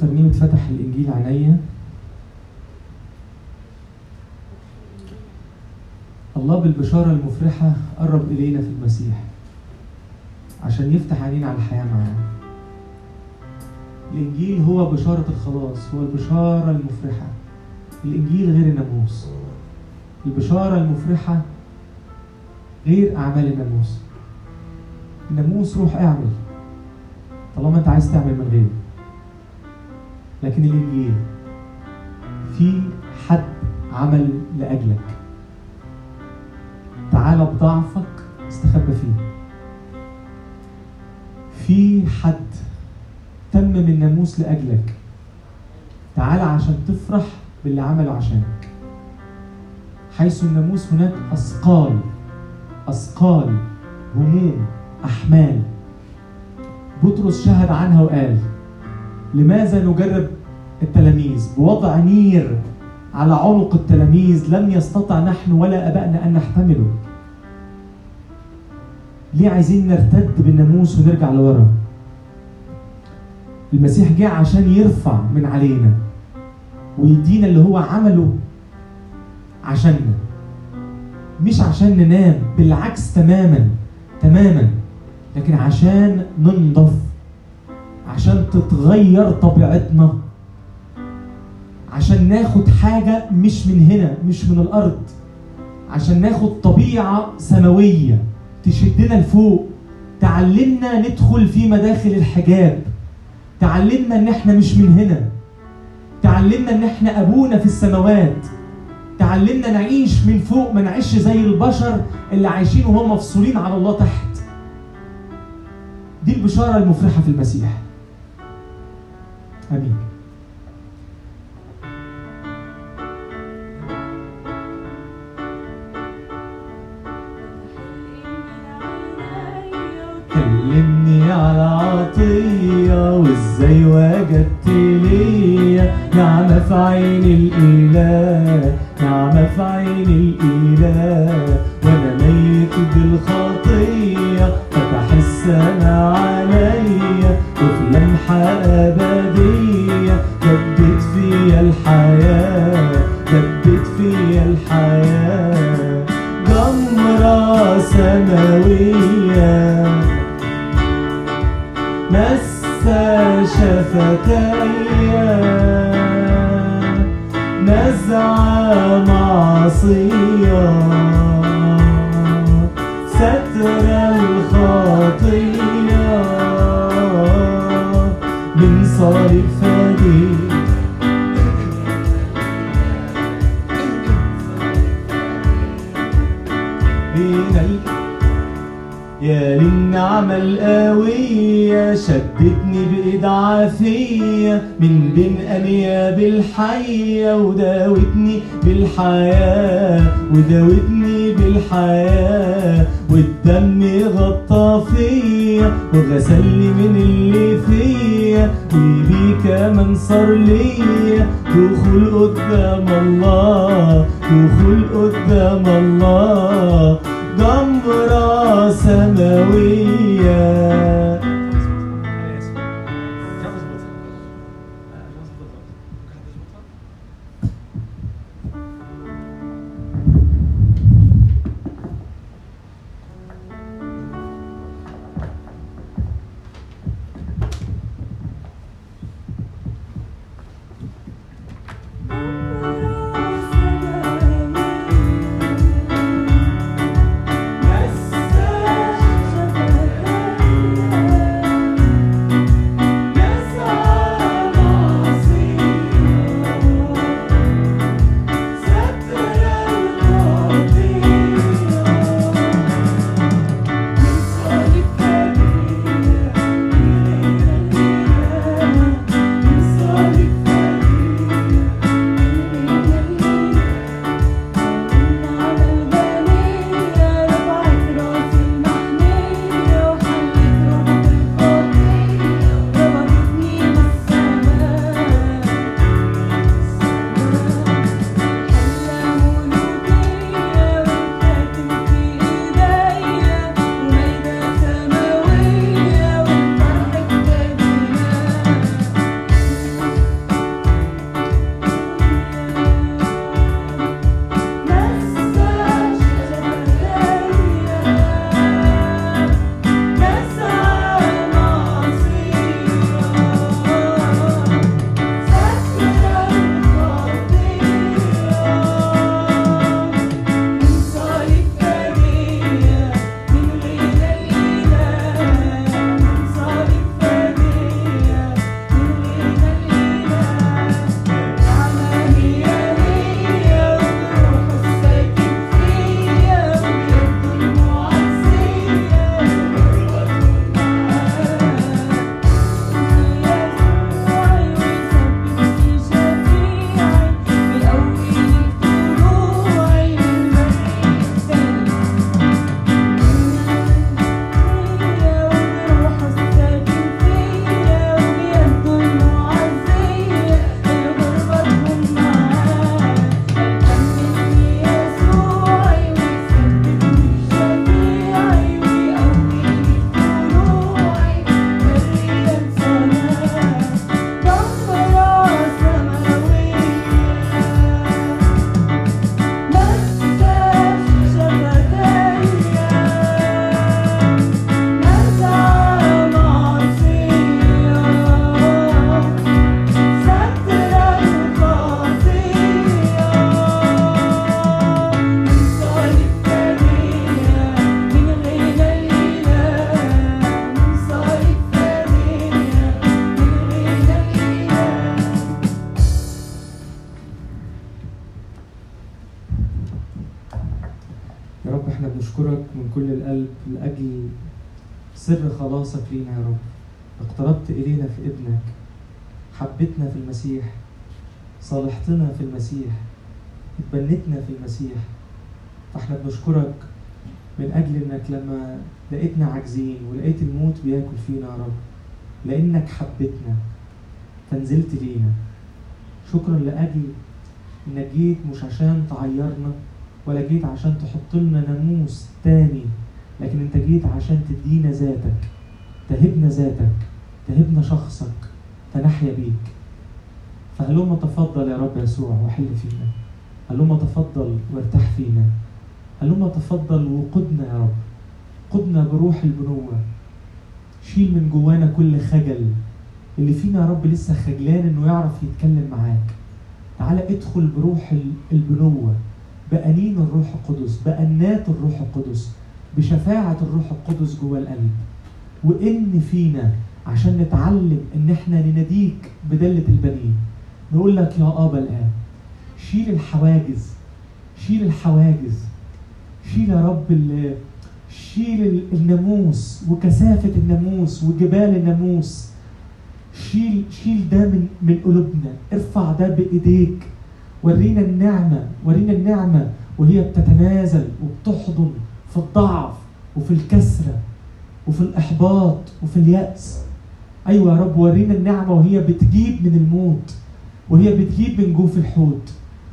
ترنيمة فتح الإنجيل عينيا الله بالبشارة المفرحة قرب إلينا في المسيح عشان يفتح عينينا على الحياة معاه. الإنجيل هو بشارة الخلاص هو البشارة المفرحة. الإنجيل غير الناموس. البشارة المفرحة غير أعمال الناموس. الناموس روح اعمل. طالما أنت عايز تعمل من غيره. لكن الإنجيل في حد عمل لأجلك. تعال بضعفك استخبى فيه. في حد تمم الناموس لأجلك. تعال عشان تفرح باللي عمله عشانك. حيث الناموس هناك أثقال أثقال هموم أحمال. بطرس شهد عنها وقال لماذا نجرب التلاميذ؟ بوضع نير على عنق التلاميذ لم يستطع نحن ولا أبائنا أن نحتمله. ليه عايزين نرتد بالناموس ونرجع لورا؟ المسيح جه عشان يرفع من علينا ويدينا اللي هو عمله عشاننا مش عشان ننام بالعكس تماما تماما لكن عشان ننضف عشان تتغير طبيعتنا. عشان ناخد حاجة مش من هنا مش من الأرض. عشان ناخد طبيعة سماوية تشدنا لفوق تعلمنا ندخل في مداخل الحجاب. تعلمنا إن إحنا مش من هنا. تعلمنا إن إحنا أبونا في السماوات. تعلمنا نعيش من فوق ما نعيش زي البشر اللي عايشين وهم مفصولين على الله تحت. دي البشارة المفرحة في المسيح. امين كلمني على عطية وإزاي وجدت ليا؟ نعمة في عين الإله نعمة في عين الإله. وأنا ميت بالخطية فتح عليا أبدية جدد فيا الحياة جدد فيا الحياة. جمرة سماوية مس شفتايا نزعة معصية. ستر يا للنعمة القوية شدتني بإيد عافية من بين أنياب الحية وداوتني بالحياة وداوتني بالحياة. والدم غطى فيا وغسلني من اللي فيا وبيك من صار ليا دخول قدام الله دخول قدام الله. جمرة سماوية بنشكرك من كل القلب لأجل سر خلاصك لينا يا رب. اقتربت إلينا في ابنك حبتنا في المسيح صالحتنا في المسيح اتبنتنا في المسيح. فاحنا بنشكرك من أجل إنك لما لقيتنا عاجزين ولقيت الموت بياكل فينا يا رب لأنك حبتنا فنزلت لينا. شكرا لأجل إنك جيت مش عشان تعيرنا ولا جيت عشان تحط لنا ناموس تاني لكن انت جيت عشان تدينا ذاتك تهبنا ذاتك تهبنا شخصك فنحيا بيك. فهلما تفضل يا رب يسوع وحل فينا؟ هلما تفضل وارتاح فينا؟ هلما تفضل وقدنا يا رب؟ قدنا بروح البنوة. شيل من جوانا كل خجل. اللي فينا يا رب لسه خجلان إنه يعرف يتكلم معاك. تعالى ادخل بروح ال- البنوة. بأنين الروح القدس بأنات الروح القدس بشفاعة الروح القدس جوه القلب. وإن فينا عشان نتعلم إن إحنا نناديك بدلة البنين نقول لك يا أبا الآب شيل الحواجز شيل الحواجز شيل يا رب شيل ال- الناموس وكثافة الناموس وجبال الناموس. شيل شيل ده من من قلوبنا ارفع ده بإيديك. ورينا النعمة ورينا النعمة وهي بتتنازل وبتحضن في الضعف وفي الكسرة وفي الإحباط وفي اليأس. أيوه يا رب ورينا النعمة وهي بتجيب من الموت وهي بتجيب من جوف الحوت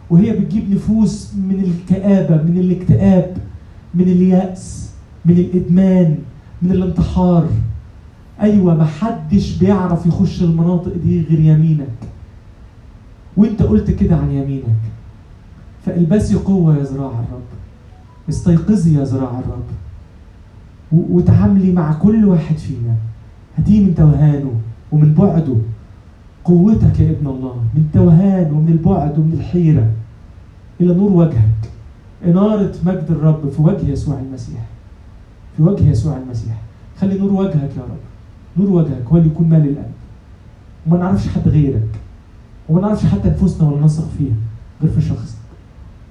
وهي بتجيب نفوس من الكآبة من الاكتئاب من اليأس من الإدمان من الانتحار. أيوه محدش بيعرف يخش المناطق دي غير يمينك. وانت قلت كده عن يمينك. فالبسي قوة يا ذراع الرب. استيقظي يا ذراع الرب. وتعاملي مع كل واحد فينا. هاتيه من توهانه ومن بعده. قوتك يا ابن الله. من توهان ومن البعد ومن الحيرة. إلى نور وجهك. إنارة مجد الرب في وجه يسوع المسيح. في وجه يسوع المسيح. خلي نور وجهك يا رب. نور وجهك هو اللي يكون مالي القلب. وما نعرفش حد غيرك. وما نعرفش حتى نفوسنا ولا نثق فيها غير في شخصك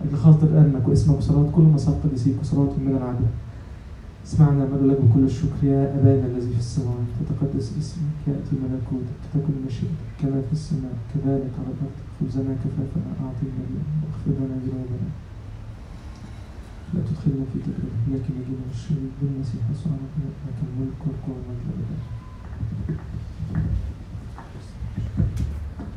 أجل خاطر أمك واسمك وصلاة كل مصاب قدسيك وصلاة من العدل اسمعنا مدعو لك بكل الشكر يا أبانا الذي في السماوات. تتقدس اسمك يأتي ملكوتك. تكن مشيئتك كما في السماء. كذلك على الأرض خبزنا كفافنا أعطينا اليوم واغفر لنا ذنوبنا. لا تدخلنا في تجربة لكن نجينا من الشرير بالمسيح يسوع ربنا لك الملك والقوة والمجد.